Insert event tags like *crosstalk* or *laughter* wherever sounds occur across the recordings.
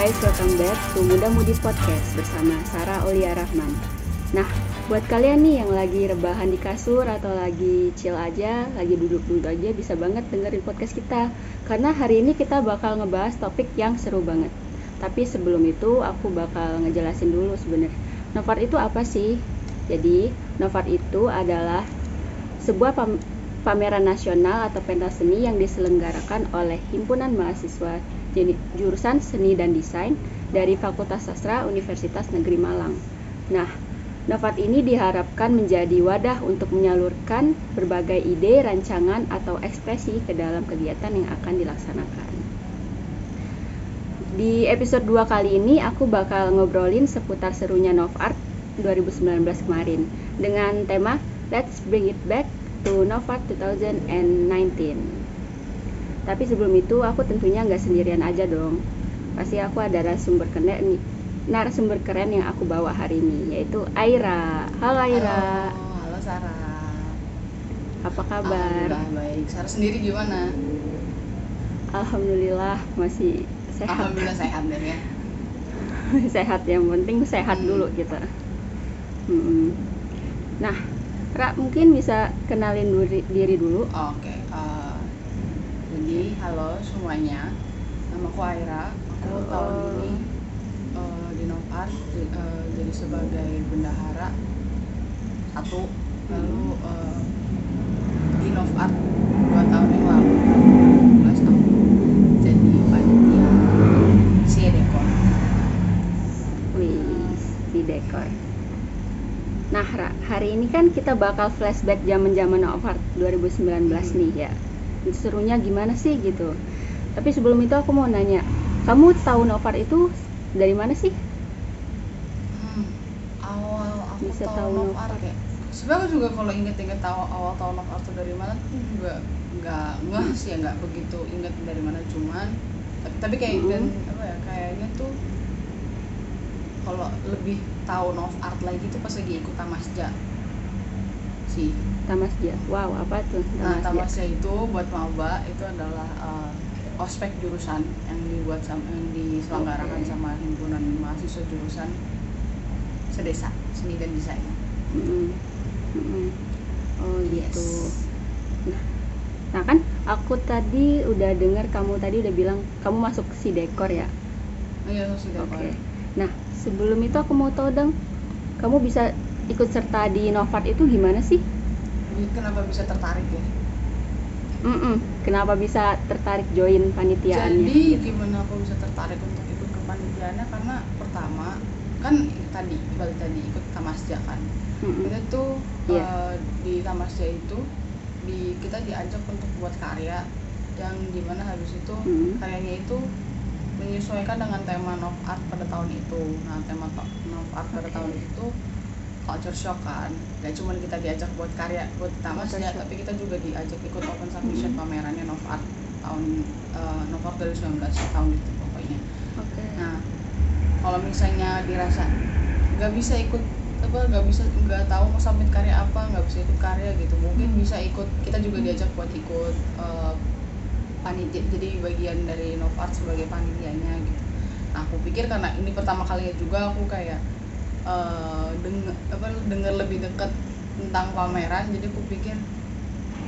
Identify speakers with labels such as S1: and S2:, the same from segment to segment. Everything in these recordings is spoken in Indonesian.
S1: guys, welcome back to Muda Mudi Podcast bersama Sarah Olia Rahman. Nah, buat kalian nih yang lagi rebahan di kasur atau lagi chill aja, lagi duduk-duduk aja bisa banget dengerin podcast kita. Karena hari ini kita bakal ngebahas topik yang seru banget. Tapi sebelum itu aku bakal ngejelasin dulu sebenarnya. Novart itu apa sih? Jadi, Novart itu adalah sebuah pam pameran nasional atau pentas seni yang diselenggarakan oleh himpunan mahasiswa jurusan seni dan desain dari Fakultas Sastra Universitas Negeri Malang. Nah, Novat ini diharapkan menjadi wadah untuk menyalurkan berbagai ide, rancangan, atau ekspresi ke dalam kegiatan yang akan dilaksanakan. Di episode 2 kali ini aku bakal ngobrolin seputar serunya Novart 2019 kemarin dengan tema Let's Bring It Back to Novart 2019. Tapi sebelum itu aku tentunya nggak sendirian aja dong. Pasti aku ada narasumber keren nih, narasumber keren yang aku bawa hari ini yaitu Aira. Halo Aira.
S2: Halo, halo Sarah.
S1: Apa kabar?
S2: Baik. Sarah sendiri gimana?
S1: Alhamdulillah masih sehat.
S2: Alhamdulillah sehat dan ya. *laughs*
S1: sehat yang penting sehat hmm. dulu kita. Hmm. Nah, Ra mungkin bisa kenalin diri, diri dulu.
S2: Oke. Okay. Jadi halo semuanya. Nama aku Aira. Aku halo. tahun ini uh, di Novart uh, jadi sebagai bendahara satu. Lalu uh, di Novart dua tahun yang lalu 12 tahun. Jadi panitia si dekor.
S1: Wih dekor. Nah, hari ini kan kita bakal flashback zaman-zaman Novart 2019 hmm. nih ya serunya gimana sih gitu. Tapi sebelum itu aku mau nanya kamu tahu Novar itu dari mana sih?
S2: Hmm, awal aku bisa tahu, tahu Novar ya sebenarnya juga kalau inget-inget tahu awal tahu Novar itu dari mana tuh juga nggak nggak sih ya nggak begitu inget dari mana cuman tapi, tapi kayak mm -hmm. dan apa ya kayaknya tuh kalau lebih tahu Nov Art lagi tuh pas lagi ikut Tamasja sih
S1: Tamasja. Wow, apa tuh?
S2: Tamasja? Nah, Tamasja itu buat maba itu adalah uh, ospek jurusan yang dibuat sama yang diselenggarakan okay. sama himpunan mahasiswa jurusan sedesa seni dan desain. Mm -hmm.
S1: Mm -hmm. Oh gitu. Nah, nah kan aku tadi udah dengar kamu tadi udah bilang kamu masuk si dekor ya.
S2: Iya, si dekor.
S1: Okay. Nah, sebelum itu aku mau tahu dong, kamu bisa ikut serta di Novat itu gimana sih?
S2: kenapa bisa tertarik ya
S1: mm -mm. kenapa bisa tertarik join panitiaannya
S2: jadi gitu? gimana aku bisa tertarik untuk ikut ke panitiaannya karena pertama kan tadi balik tadi ikut tamasja kan mm -hmm. itu tuh yeah. uh, di tamasja itu di kita diajak untuk buat karya yang di mana habis itu mm -hmm. karyanya itu menyesuaikan dengan tema Nov Art pada tahun itu. Nah, tema Nov Art pada okay. tahun itu culture shock kan gak cuma kita diajak buat karya buat tamasnya tapi kita juga diajak ikut open submission mm-hmm. pamerannya Novart tahun uh, Novart 2019 tahun itu pokoknya
S1: okay.
S2: nah kalau misalnya dirasa nggak bisa ikut apa nggak bisa nggak tahu mau submit karya apa nggak bisa ikut karya gitu mungkin hmm. bisa ikut kita juga diajak buat ikut uh, panitia jadi bagian dari Novart sebagai panitianya gitu nah aku pikir karena ini pertama kalinya juga aku kayak uh, denger apa dengar lebih dekat tentang pameran jadi aku pikir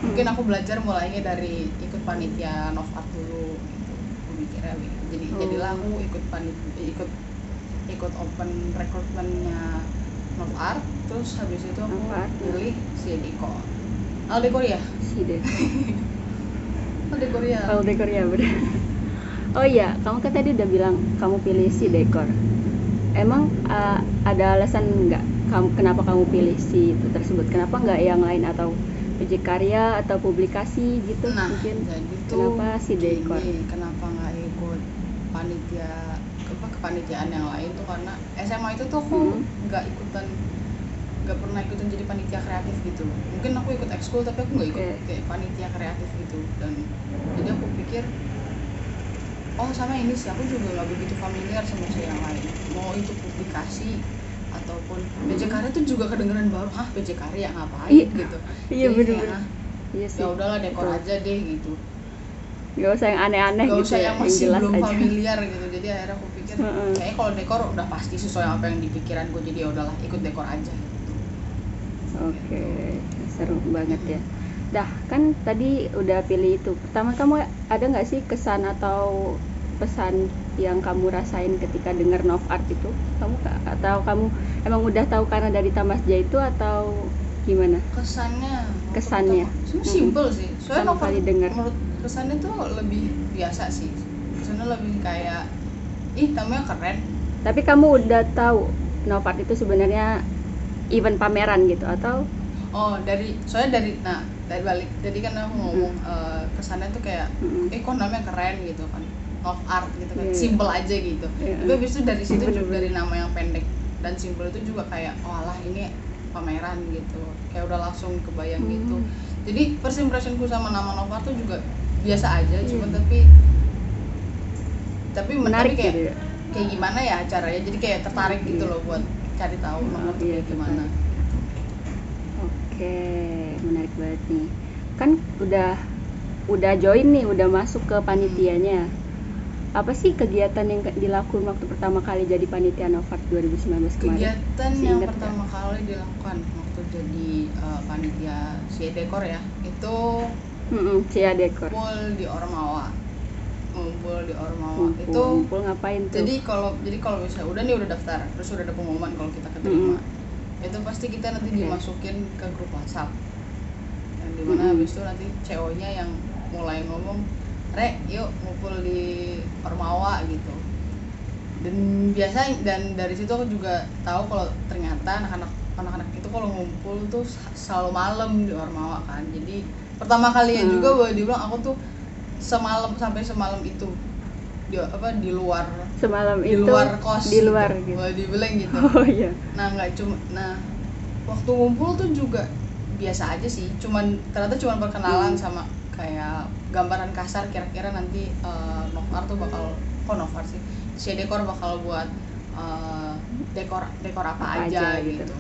S2: mungkin aku belajar mulainya dari ikut panitia Nov Art dulu gitu. Aku mikirnya jadi oh. jadilah aku ikut panitia ikut ikut open recruitmentnya Nov Art terus habis itu aku pilih si Deko Al Dekor ya
S1: si Deko *laughs*
S2: Al Dekor ya
S1: Al Dekor ya benar Oh iya, kamu kan tadi udah bilang kamu pilih si dekor emang uh, ada alasan nggak kamu kenapa kamu pilih si itu tersebut kenapa nggak yang lain atau uji karya atau publikasi gitu
S2: nah,
S1: mungkin
S2: jadi
S1: kenapa si dekor
S2: kenapa nggak ikut panitia apa kepanitiaan yang lain tuh karena SMA itu tuh aku hmm. nggak hmm. ikutan nggak pernah ikutan jadi panitia kreatif gitu mungkin aku ikut ekskul tapi aku nggak ikut okay. kayak panitia kreatif gitu dan jadi aku pikir oh sama ini sih. Aku juga nggak begitu familiar sama si yang lain. Mau itu publikasi ataupun PJ karya tuh juga kedengeran baru ah PJ karya ngapain? Iya, gitu.
S1: Iya benar-benar
S2: ya, iya ya udahlah dekor Betul. aja deh gitu.
S1: Nggak usah yang aneh-aneh
S2: gak
S1: gitu
S2: usah
S1: ya,
S2: yang masih
S1: jelas
S2: belum
S1: aja.
S2: familiar gitu. Jadi akhirnya aku pikir
S1: Heeh.
S2: kayaknya kalau dekor udah pasti sesuai apa yang di pikiran gue jadi ya udahlah ikut dekor aja
S1: oke seru banget ya dah kan tadi udah pilih itu. Pertama kamu ada nggak sih kesan atau pesan yang kamu rasain ketika dengar Nov Art itu? Kamu atau kamu emang udah tahu karena dari Tamasja itu atau gimana?
S2: Kesannya?
S1: Kesannya. Mm-mm.
S2: simple sih. Soalnya
S1: Pertama
S2: novel
S1: kali
S2: menurut kesannya tuh lebih biasa sih. Kesannya lebih kayak ih namanya keren.
S1: Tapi kamu udah tahu Nov Art itu sebenarnya event pameran gitu atau?
S2: Oh dari soalnya dari nah dari balik jadi kan aku ngomong eh, kesannya tuh kayak
S1: Mm-mm.
S2: eh kok namanya keren gitu kan of art gitu kan
S1: Iya.
S2: simple aja gitu
S1: Iya.
S2: tapi habis itu dari situ juga dari nama yang pendek dan simple itu juga kayak oh alah ini pameran gitu kayak udah langsung kebayang
S1: Hmm.
S2: gitu jadi first impressionku sama nama Nova tuh juga biasa aja
S1: Iya.
S2: cuma tapi tapi
S1: menarik
S2: tapi kayak
S1: gitu ya
S2: kayak gimana ya acaranya jadi kayak tertarik gitu
S1: Iya.
S2: loh buat cari tahu
S1: Oh,
S2: Nova tuh kayak gimana
S1: menarik banget nih. Kan udah udah join nih, udah masuk ke panitianya. Apa sih kegiatan yang dilakukan waktu pertama kali jadi panitia Novart 2019 kemarin?
S2: kegiatan
S1: Masih
S2: yang pertama kali dilakukan waktu jadi uh, panitia si dekor ya itu
S1: Mm Cia Dekor.
S2: ngumpul di Ormawa ngumpul di Ormawa itu
S1: Ngumpul ngapain tuh?
S2: jadi kalau jadi kalau misalnya udah nih udah daftar terus udah ada pengumuman kalau kita keterima itu pasti kita nanti
S1: Oke.
S2: dimasukin ke grup WhatsApp yang di mana
S1: Mm-mm.
S2: habis itu nanti CO nya yang mulai ngomong Re, yuk ngumpul di Ormawa gitu dan biasa dan dari situ aku juga tahu kalau ternyata anak-anak anak-anak itu kalau ngumpul tuh selalu malam di Ormawa kan jadi pertama kalinya
S1: Hmm.
S2: juga boleh dibilang aku tuh semalam sampai semalam itu di apa di luar
S1: Semalam
S2: di
S1: itu
S2: luar kos
S1: di luar
S2: gitu.
S1: gitu.
S2: boleh dibilang gitu *laughs*
S1: Oh iya.
S2: nah nggak cuma nah waktu ngumpul tuh juga biasa aja sih cuman ternyata cuman perkenalan
S1: Hmm.
S2: sama kayak gambaran kasar kira-kira nanti uh, Novar tuh bakal kok Novar sih si dekor bakal buat uh, dekor dekor apa,
S1: Apa
S2: aja,
S1: aja gitu.
S2: gitu,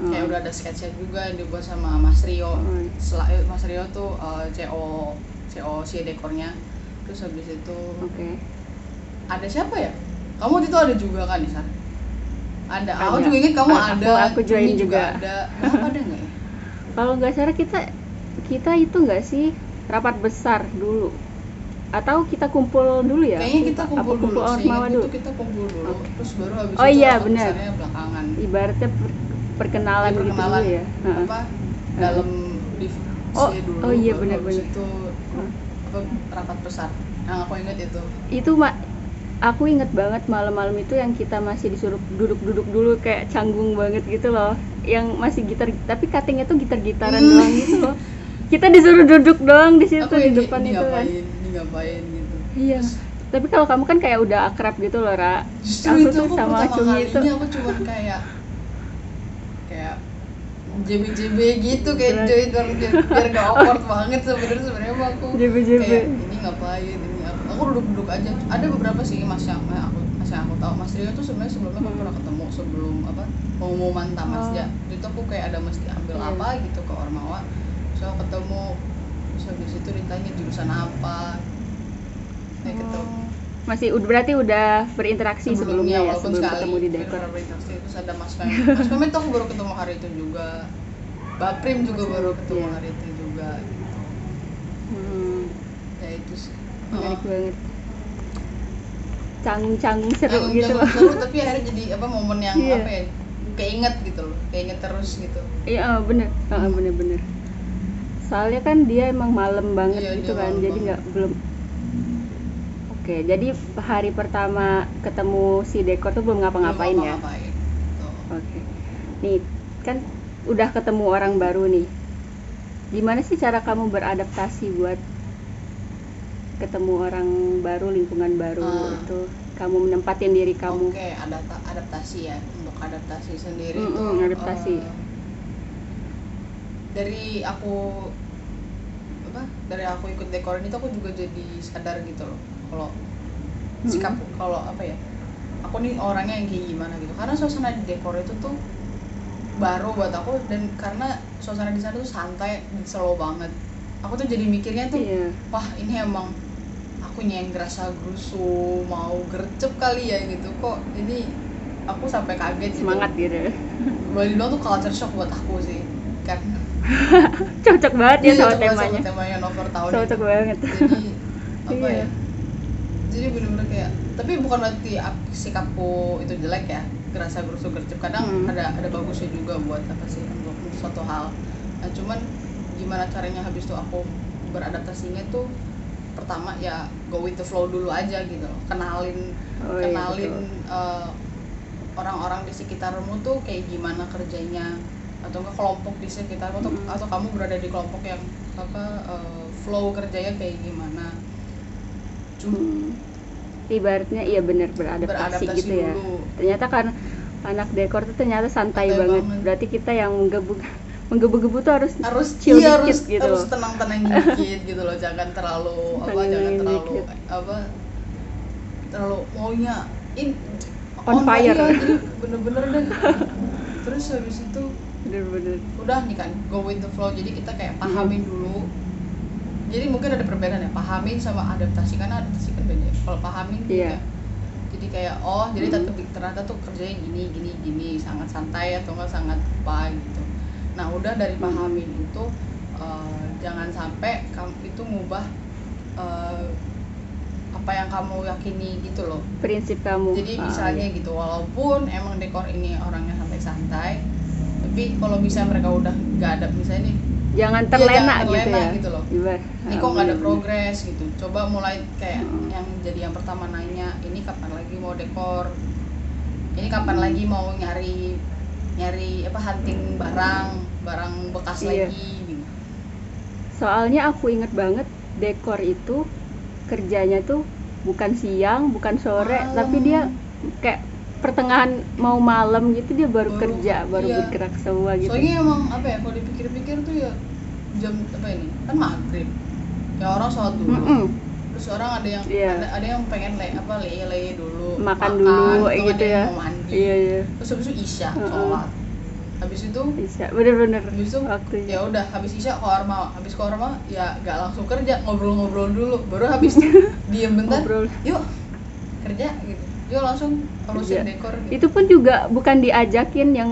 S1: Oh.
S2: kayak udah ada sketch juga yang dibuat sama Mas Rio. Sela- eh, Mas Rio tuh uh, CO CO si dekornya terus habis itu
S1: Oke.
S2: Ada siapa ya? Kamu waktu itu ada juga kan Nisa ada, aku juga inget kamu
S1: Aku-
S2: ada.
S1: aku join
S2: Cumi
S1: juga.
S2: ada. Kenapa ada nggak ya? *laughs*
S1: Kalau nggak salah kita kita itu nggak sih rapat besar dulu? Atau kita kumpul dulu ya?
S2: kayaknya kita
S1: Apa
S2: kumpul dulu seingatku
S1: dulu.
S2: tuh kita kumpul dulu.
S1: Oke.
S2: terus baru habis
S1: Oh
S2: itu
S1: iya, benar.
S2: belakangan.
S1: Ibaratnya per- perkenalan, gitu
S2: perkenalan.
S1: dulu ya.
S2: Apa? Dalam divisi
S1: Oh,
S2: dulu.
S1: oh iya, benar, benar.
S2: itu apa rapat besar. Yang aku inget itu.
S1: Itu mak aku inget banget malam-malam itu yang kita masih disuruh duduk-duduk dulu kayak canggung banget gitu loh. Yang masih gitar tapi cuttingnya tuh gitar-gitaran
S2: Hmm.
S1: doang gitu loh. Kita disuruh duduk doang di situ
S2: aku
S1: di depan
S2: ini
S1: itu kan.
S2: ngapain ini ngapain gitu
S1: Iya. Tapi kalau kamu kan kayak udah akrab gitu loh, Ra.
S2: justru
S1: Aku
S2: itu
S1: tuh
S2: aku
S1: sama Cumi itu-
S2: aku cuma kayak kayak JB-JB gitu kayak
S1: Beneran.
S2: join biar biar, gak awkward banget sebenarnya sebenarnya aku *laughs*
S1: JB-JB.
S2: kayak ini ngapain aku duduk-duduk aja ada beberapa sih mas yang eh, aku mas yang aku tahu mas Rio tuh sebenarnya sebelumnya aku
S1: Hmm.
S2: pernah ketemu sebelum apa pengumuman tamasja
S1: Oh.
S2: itu aku kayak ada mesti ambil
S1: Iya.
S2: apa gitu ke Ormawa so ketemu terus habis itu ditanya jurusan apa kayak gitu
S1: Oh. Masih berarti udah berinteraksi sebelumnya, ya
S2: walaupun
S1: sebelum
S2: sekali,
S1: ketemu di dekor.
S2: berinteraksi. terus ada Mas Mem Mas Mem itu aku baru ketemu hari itu juga Baprim juga
S1: Mas
S2: baru ketemu
S1: iya.
S2: hari itu juga gitu.
S1: Hmm,
S2: ya itu sih
S1: menarik
S2: Oh.
S1: banget. Canggung-canggung seru
S2: Yang
S1: gitu
S2: seru tapi akhirnya jadi apa momen yang
S1: Iya.
S2: apa ya keinget gitu loh keinget terus gitu
S1: Iya, oh, bener, oh, bener-bener. Soalnya kan dia emang malam banget
S2: Iya,
S1: gitu kan, jadi nggak belum. Oke, jadi hari pertama ketemu si dekor tuh belum ngapa-ngapain
S2: Belum
S1: ya? Oke. Nih, kan udah ketemu orang baru nih. Gimana sih cara kamu beradaptasi buat ketemu orang baru, lingkungan baru
S2: Ah.
S1: itu? Kamu menempatin diri kamu.
S2: Oke, adapta- adaptasi ya. Untuk adaptasi sendiri
S1: Mm-mm,
S2: tuh
S1: adaptasi.
S2: eh, dari aku apa? Dari aku ikut dekor ini tuh aku juga jadi sadar gitu loh. Kalau
S1: Mm-mm.
S2: sikap kalau apa ya? Aku nih orangnya yang kayak gimana gitu. Karena suasana di dekor itu tuh baru buat aku dan karena suasana di sana tuh santai slow banget. Aku tuh jadi mikirnya tuh
S1: Iya.
S2: wah ini emang akunya yang gerasa gerusu mau gercep kali ya gitu. Kok ini aku sampai kaget gitu.
S1: semangat gitu.
S2: Boleh dibilang tuh culture shock buat aku sih kan. *laughs*
S1: Cocok banget ya
S2: Iya,
S1: sama temanya
S2: sama temanya. Nover tahun
S1: cocok
S2: ini
S1: banget.
S2: Jadi *laughs* apa
S1: Iya.
S2: ya jadi bener-bener kayak tapi bukan berarti ap- sikapku itu jelek ya gerasa gerusu gercep. Kadang
S1: Hmm.
S2: ada ada bagusnya juga buat apa sih untuk suatu hal. Nah cuman gimana caranya habis itu aku beradaptasinya tuh pertama ya go with the flow dulu aja gitu loh. kenalin
S1: oh, iya,
S2: kenalin
S1: betul.
S2: eh, orang-orang di sekitarmu tuh kayak gimana kerjanya atau enggak kelompok di sekitarmu atau,
S1: Mm.
S2: atau kamu berada di kelompok yang apa eh, flow kerjanya kayak gimana cuma
S1: Hmm. ibaratnya iya benar beradaptasi,
S2: beradaptasi
S1: gitu ya
S2: dulu
S1: ternyata kan anak dekor tuh ternyata santai,
S2: Santai
S1: banget.
S2: banget.
S1: berarti kita yang menggebu menggebu-gebu tuh harus
S2: harus
S1: Chill
S2: iya,
S1: dikit
S2: harus
S1: gitu.
S2: harus tenang-tenang dikit gitu loh. Jangan terlalu apa jangan terlalu
S1: dikit.
S2: apa terlalu maunya in
S1: On fire.
S2: iya, jadi bener-bener deh. *laughs* Terus habis itu
S1: bener-bener.
S2: udah nih kan go with the flow. Jadi kita kayak pahamin dulu. Jadi mungkin ada perbedaan ya pahamin sama adaptasi. Karena adaptasi kan ya. kalau pahamin
S1: Iya.
S2: kayak- jadi kayak oh jadi tetap ternyata tuh kerjanya gini gini gini. Sangat santai atau enggak sangat apa gitu nah udah dari pahamin itu eh, jangan sampai kamu itu ngubah eh, apa yang kamu yakini gitu loh
S1: prinsip kamu
S2: jadi
S1: Ah,
S2: misalnya
S1: iya.
S2: gitu walaupun emang dekor ini orangnya santai-santai tapi kalau bisa mereka udah nggak ada misalnya nih
S1: jangan
S2: Iya,
S1: terlena,
S2: jangan
S1: gitu
S2: terlena
S1: ya
S2: gitu loh.
S1: Ibar-
S2: ini kok nggak ada
S1: bener-bener.
S2: progres gitu coba mulai kayak
S1: Mm.
S2: yang jadi yang pertama nanya ini kapan lagi mau dekor ini kapan lagi mau nyari nyari apa hunting barang barang bekas
S1: Iya.
S2: lagi gitu.
S1: soalnya aku inget banget dekor itu kerjanya tuh bukan siang bukan sore
S2: Malam.
S1: tapi dia kayak pertengahan mau malam gitu dia baru,
S2: Baru-
S1: kerja baru
S2: iya.
S1: bergerak semua gitu
S2: soalnya emang apa ya kalau dipikir-pikir tuh ya jam apa ini kan maghrib ya orang sholat dulu
S1: Mm-mm.
S2: terus orang ada yang
S1: Iya.
S2: ada, ada yang pengen le apa leye leye dulu
S1: makan dulu
S2: atau
S1: gitu ya
S2: mau mandi
S1: iya iya
S2: terus habis itu isya
S1: Heeh.
S2: sholat habis itu
S1: bisa bener-bener
S2: habis itu
S1: waktunya
S2: ya udah habis isya mau habis mau ya gak langsung kerja ngobrol-ngobrol dulu baru habis *laughs* diem bentar
S1: ngobrol
S2: yuk kerja gitu yuk langsung urusin
S1: Kerja.
S2: dekor gitu.
S1: itu pun juga bukan diajakin yang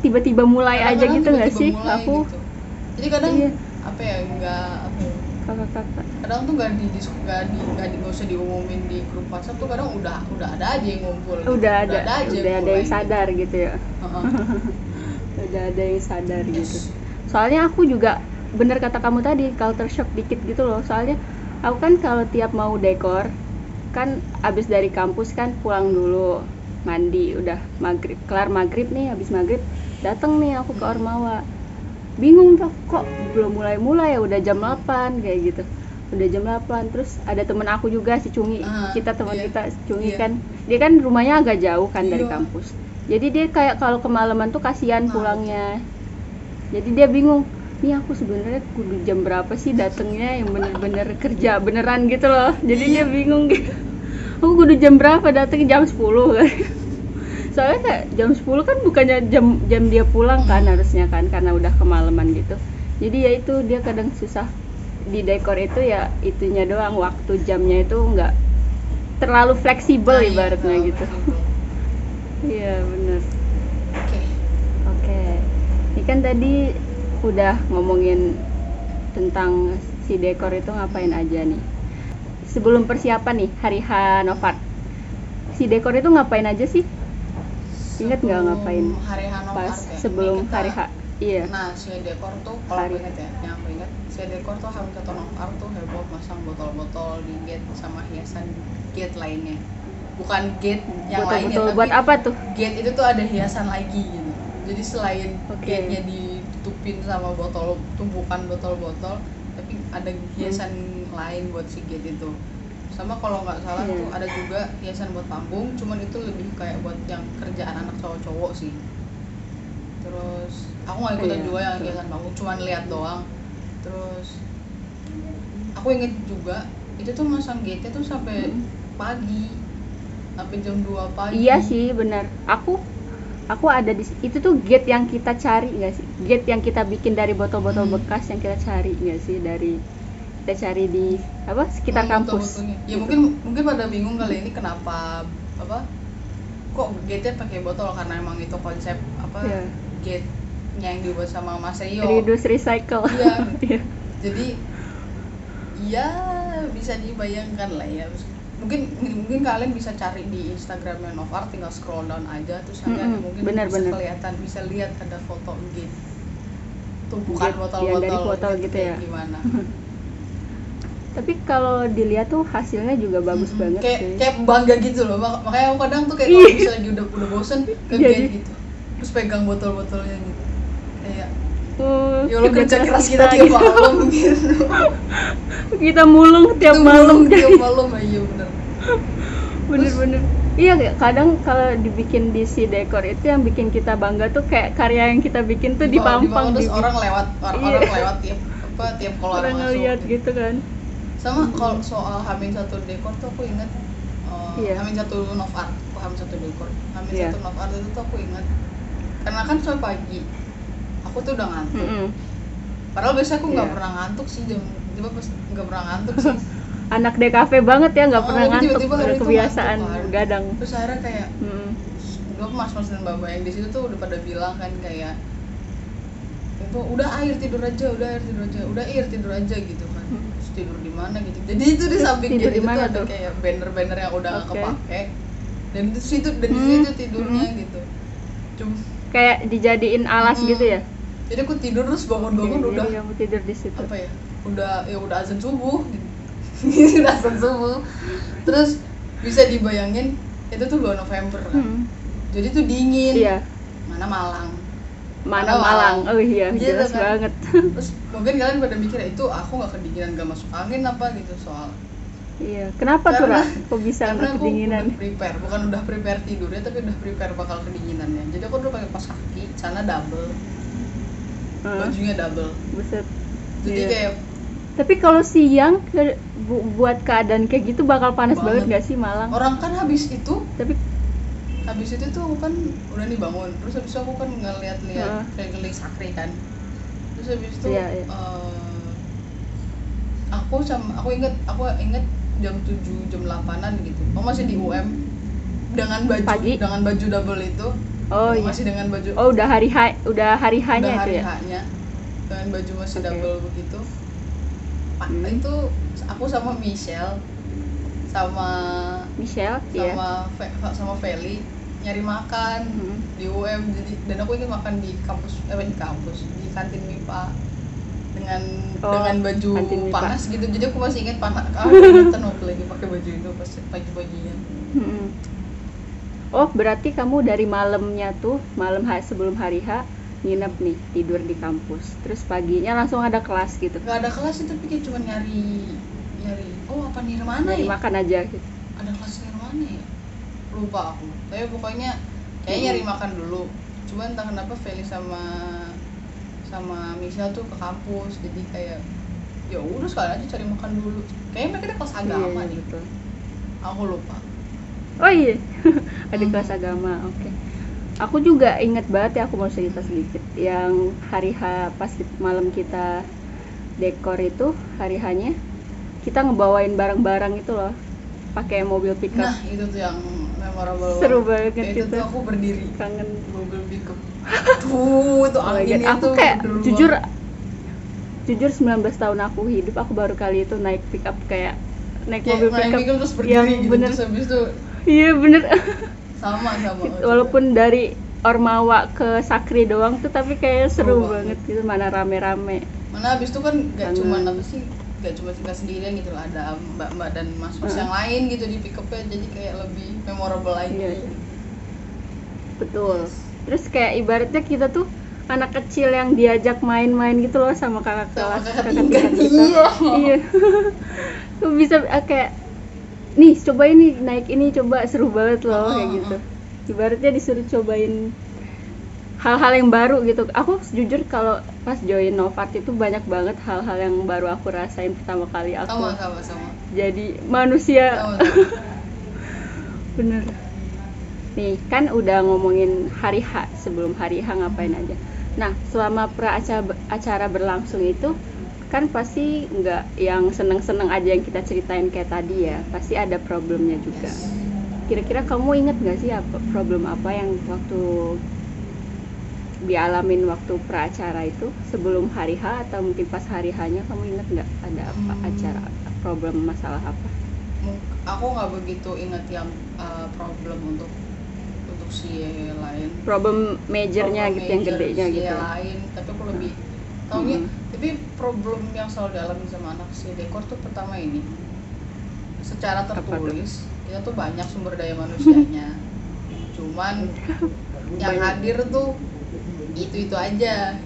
S1: tiba-tiba mulai aja
S2: Kadang-kadang
S1: gitu nggak sih
S2: mulai
S1: aku
S2: gitu. jadi kadang
S1: Iya.
S2: apa ya nggak apa ya,
S1: kakak-kakak
S2: kadang tuh nggak di nggak di nggak di nggak usah diumumin di grup WhatsApp tuh kadang udah udah ada aja yang ngumpul gitu.
S1: udah ada
S2: aja
S1: udah ada yang sadar gitu ya
S2: gitu. Heeh. *laughs*
S1: udah ada yang sadar gitu soalnya aku juga bener kata kamu tadi culture shock dikit gitu loh soalnya aku kan kalau tiap mau dekor kan abis dari kampus kan pulang dulu mandi udah maghrib kelar maghrib nih abis maghrib dateng nih aku ke. Ormawa bingung tuh kok belum mulai mulai ya udah jam 8 kayak gitu udah jam 8 terus ada temen aku juga si Cungi
S2: Ah,
S1: kita teman
S2: iya.
S1: kita Cungi
S2: Iya.
S1: kan dia kan rumahnya agak jauh kan dari
S2: Iya.
S1: kampus jadi dia kayak kalau kemalaman tuh kasihan pulangnya. Jadi dia bingung nih aku sebenarnya kudu jam berapa sih datangnya yang bener-bener kerja beneran gitu loh. Jadi
S2: Iya.
S1: dia bingung gitu. Aku kudu jam berapa datangnya jam 10 kan *laughs* soalnya kayak jam 10 kan bukannya jam jam dia pulang kan harusnya kan karena udah kemalaman gitu. Jadi ya itu dia kadang susah di dekor itu ya itunya doang waktu jamnya itu nggak terlalu fleksibel
S2: Nah, iya,
S1: ibaratnya gitu. Iya bener
S2: oke
S1: Oke, ini kan tadi udah ngomongin tentang si dekor itu ngapain aja nih. Sebelum persiapan nih hari H Novat, si dekor itu ngapain aja sih? Ingat nggak ngapain?
S2: hari Hanok
S1: Pas
S2: ya?
S1: sebelum
S2: kita-
S1: hari H, iya.
S2: Nah, si dekor tuh kalau aku inget ya, yang aku inget, si dekor tuh harus satu art tuh heboh masang botol-botol di gate sama hiasan gate lainnya. Bukan gate yang lainnya,
S1: Betul-betul
S2: tapi
S1: buat apa tuh?
S2: gate itu tuh ada hiasan lagi gitu. Jadi selain
S1: Oke.
S2: gate-nya ditutupin sama botol tumpukan botol-botol, tapi ada hiasan lain buat si gate itu. Sama kalau nggak salah
S1: Iya.
S2: tuh ada juga hiasan buat panggung, cuman itu lebih kayak buat yang kerjaan anak cowok-cowok sih. Terus aku nggak ikutan
S1: Iya,
S2: juga yang
S1: betul.
S2: hiasan panggung, cuman lihat doang. Terus aku inget juga itu tuh masang gate tuh sampai
S1: Hmm.
S2: pagi sampai jam 2 pagi.
S1: Iya sih, benar. Aku aku ada di itu tuh gate yang kita cari nggak sih? Gate yang kita bikin dari botol-botol
S2: Hmm.
S1: bekas yang kita cari nggak sih dari kita cari di apa sekitar
S2: Hmm,
S1: kampus
S2: ya
S1: Gitu.
S2: mungkin mungkin pada bingung kali ini kenapa apa kok gate pakai botol karena emang itu konsep apa
S1: Iya.
S2: gate yang dibuat sama Mas Rio
S1: reduce recycle
S2: Iya. *laughs*
S1: Iya.
S2: jadi ya bisa dibayangkan lah ya mungkin mungkin kalian bisa cari di Instagramnya Novar tinggal scroll down aja terus ada
S1: Mm-mm,
S2: mungkin
S1: benar,
S2: bisa
S1: benar.
S2: kelihatan bisa lihat ada foto gate tumpukan botol-botol
S1: iya, dari botol gitu
S2: kayak
S1: ya.
S2: gimana *laughs*
S1: tapi kalau dilihat tuh hasilnya juga bagus
S2: Mm-mm.
S1: banget
S2: kayak
S1: sih
S2: kayak bangga gitu loh Mak- makanya aku kadang tuh kayak
S1: Iya. *laughs*
S2: kalau misalnya udah udah bosen ke
S1: Jadi-
S2: gate gitu terus pegang botol-botolnya gitu
S1: Oh,
S2: ya Allah kerja keras kita
S1: kita
S2: tiap
S1: gitu.
S2: malam *laughs* gitu.
S1: Kita mulung tiap
S2: Itu
S1: malam.
S2: mulung tiap *laughs* malam iya bener
S1: bener-bener iya kadang kalau dibikin di si dekor itu yang bikin kita bangga tuh kayak karya yang kita bikin tuh
S2: Di bawah terus
S1: di
S2: orang lewat orang,
S1: Iya.
S2: orang lewat tiap apa tiap keluar
S1: orang
S2: masuk
S1: ngeliat
S2: gitu.
S1: gitu kan.
S2: Sama kalau soal Hamin satu dekor tuh aku ingat uh,
S1: Iya.
S2: Hamin satu Nov Art. Aku Hamin satu dekor? Hamin
S1: Iya.
S2: satu Nov Art itu tuh aku ingat. Karena kan sampai pagi aku tuh udah ngantuk
S1: Mm-mm.
S2: padahal biasanya aku nggak
S1: Iya.
S2: pernah ngantuk sih jam tiba pas nggak pernah ngantuk sih *laughs*
S1: anak DKV banget ya nggak
S2: Oh,
S1: pernah ngantuk
S2: tiba-tiba hari
S1: udah
S2: itu
S1: kebiasaan
S2: ngantuk
S1: begadang
S2: terus akhirnya kayak
S1: Mm-mm.
S2: dua mas-mas dan bapak yang di situ tuh udah pada bilang kan kayak itu udah air tidur aja udah air tidur aja udah air tidur aja gitu kan
S1: Hmm.
S2: terus tidur di mana gitu jadi itu di samping
S1: Tidur
S2: gate
S1: di
S2: itu
S1: mana
S2: tuh ada kayak banner-banner yang udah
S1: Oke.
S2: kepake dan di situ dan di
S1: Hmm.
S2: situ tidurnya
S1: Hmm.
S2: gitu cuma
S1: kayak dijadiin alas
S2: Mm-mm.
S1: gitu ya?
S2: Jadi aku tidur terus bangun-bangun
S1: Jadi
S2: udah
S1: kamu tidur di situ.
S2: apa ya udah ya udah azan subuh gitu. *laughs* Udah azan subuh. Terus bisa dibayangin itu tuh 2 November kan.
S1: Hmm.
S2: jadi tuh dingin.
S1: Iya.
S2: Mana Malang.
S1: Mana Malang.
S2: Malang.
S1: oh iya
S2: Gitu
S1: jelas
S2: kan.
S1: banget.
S2: Terus mungkin kalian pada mikir itu aku nggak kedinginan gak masuk angin apa gitu soal
S1: iya. Kenapa tuh Ra? kok bisa
S2: karena aku
S1: kedinginan?
S2: udah prepare. Bukan udah prepare tidurnya tapi udah prepare bakal kedinginannya. Jadi aku udah pakai kaos kaki celana double.
S1: Heeh,
S2: bajunya double.
S1: Buset.
S2: Jadi
S1: Iya.
S2: kayak
S1: tapi kalau siang ke, bu- buat keadaan kayak gitu bakal panas banget,
S2: Banget.
S1: gak sih Malang?
S2: Orang kan habis itu
S1: tapi
S2: habis itu tuh aku kan udah nih bangun. Terus habis itu aku kan ngeliat-liat
S1: Heeh.
S2: keliling sakri kan. Terus habis itu
S1: Iya, iya.
S2: eh, aku sama aku inget aku inget jam 7 jam 8an gitu. Aku masih di UM dengan baju
S1: Pagi?
S2: dengan baju double itu?
S1: Oh
S2: Aku
S1: iya.
S2: Masih dengan baju?
S1: Oh udah hari H udah hari
S2: udah
S1: hanya itu
S2: hari
S1: ya?
S2: H-nya. Dengan baju masih
S1: Oke.
S2: double begitu. Pa-
S1: Hmm.
S2: itu aku sama Michelle sama
S1: Michelle iya.
S2: sama Fe- sama Feli nyari makan
S1: Hmm.
S2: di UM jadi dan aku ingin makan di kampus eh di kampus di kantin MIPA dengan
S1: Oh,
S2: dengan baju panas gitu jadi aku masih ingat panas *laughs* ingetan waktu lagi pakai baju itu pas pagi-paginya
S1: Mm-mm. Oh, berarti kamu dari malamnya tuh, malam ha- sebelum hari H, nginep nih, tidur di kampus. Terus paginya langsung ada kelas gitu.
S2: nggak ada kelas itu tapi kayak cuma nyari nyari oh apa Nirmana
S1: Nyari
S2: ya
S1: makan aja gitu.
S2: ada kelas Nirmana ya lupa aku tapi pokoknya kayak nyari makan dulu cuma entah kenapa Feli sama sama Michelle tuh ke kampus jadi kayak ya udah sekali aja cari makan dulu kayaknya mereka ada kelas agama
S1: Iya,
S2: nih
S1: betul.
S2: aku lupa
S1: Oh iya, *laughs* ada
S2: Hmm.
S1: kelas agama. Oke. Aku juga inget banget ya, aku mau cerita sedikit. Yang hari H pas malam kita dekor itu hari hanya kita ngebawain barang-barang itu loh, pakai mobil pickup.
S2: nah itu tuh yang memorable
S1: Seru
S2: banget. Kayak itu tuh. aku berdiri.
S1: Kangen.
S2: mobil pickup. *laughs* Tuh itu
S1: Oh
S2: anginnya
S1: aku
S2: tuh
S1: kayak
S2: bener
S1: jujur jujur 19 tahun aku hidup aku baru kali itu naik pick up kayak naik
S2: kayak
S1: mobil
S2: naik
S1: pick up
S2: pickup terus berdiri
S1: yang
S2: gitu
S1: bener.
S2: terus habis itu
S1: iya bener. *laughs*
S2: Sama sama
S1: walaupun dari Ormawa ke Sakri doang tuh tapi kayak seru
S2: Seru banget.
S1: banget gitu mana rame-rame.
S2: Mana habis itu kan gak cuma apa sih gak cuma tinggal sendirian gitu loh ada mbak-mbak dan mas-mas
S1: Heeh.
S2: yang lain gitu di pick upnya jadi kayak lebih memorable lagi
S1: Iya. betul. Terus kayak ibaratnya kita tuh anak kecil yang diajak main-main gitu loh sama kakak kelas
S2: kakak tingkat,
S1: kita.
S2: Iya.
S1: iya. *laughs* Tuh bisa eh, kayak nih coba ini naik ini coba. Seru banget loh kayak gitu. Ibaratnya disuruh cobain hal-hal yang baru gitu. Aku jujur kalau pas join Novart itu banyak banget hal-hal yang baru aku rasain pertama kali aku.
S2: Sama sama sama.
S1: Jadi manusia.
S2: Sama, sama. *laughs*
S1: bener. Nih kan udah ngomongin hari H sebelum hari H ngapain aja. Nah selama pra acara, acara berlangsung itu kan pasti nggak yang seneng-seneng aja yang kita ceritain kayak tadi ya. Pasti ada problemnya juga. Kira-kira kamu inget nggak sih apa problem apa yang waktu dialamin waktu praacara itu sebelum hari H atau mungkin pas hari H-nya kamu inget nggak ada apa
S2: Hmm.
S1: acara problem masalah apa?
S2: Aku nggak begitu ingat yang uh, problem untuk untuk si lain.
S1: Problem majornya
S2: Problem
S1: gitu yang
S2: major
S1: gedenya
S2: si
S1: gitu.
S2: lain tapi aku lebih taunya
S1: Hmm.
S2: tapi problem yang selalu dialami sama anak si dekor tuh pertama ini. Secara tertulis kita tuh banyak sumber daya manusianya. *laughs* Cuman yang hadir tuh itu itu aja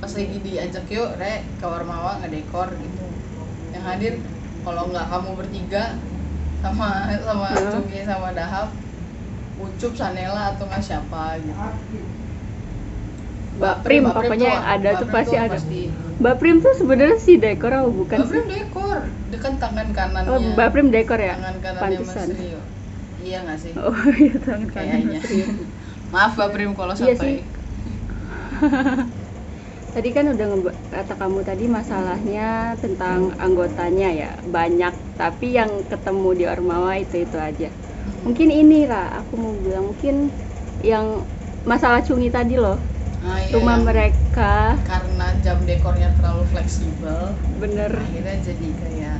S2: pas lagi diajak yuk re ke Warmawa ngedekor gitu yang hadir kalau nggak kamu bertiga sama sama
S1: Hmm.
S2: Cuki sama Dahab Ucup Sanela atau nggak siapa gitu
S1: Mbak Prim,
S2: Mbak
S1: pokoknya
S2: tuh-
S1: yang ada
S2: Mbak
S1: tuh pasti ada.
S2: pasti.
S1: Mbak Prim tuh sebenarnya si dekor apa bukan
S2: Mbak? Prim dekor dia kan tangan kanannya
S1: Oh, Mbak Prim dekor ya?
S2: tangan kanannya Mas
S1: Pantesan.
S2: Rio iya nggak sih
S1: Oh iya tangan kanan
S2: Kayaknya.
S1: Mas Rio. *laughs*
S2: maaf Mbak Prim kalau
S1: Iya
S2: sampai
S1: sih. *laughs* Tadi kan udah kata kamu tadi masalahnya tentang anggotanya ya banyak, tapi yang ketemu di Ormawa itu itu aja. Mungkin ini lah, aku mau bilang mungkin yang masalah cungi tadi loh,
S2: Nah, iya,
S1: rumah mereka.
S2: karena jam dekornya terlalu fleksibel
S1: bener.
S2: akhirnya jadi kayak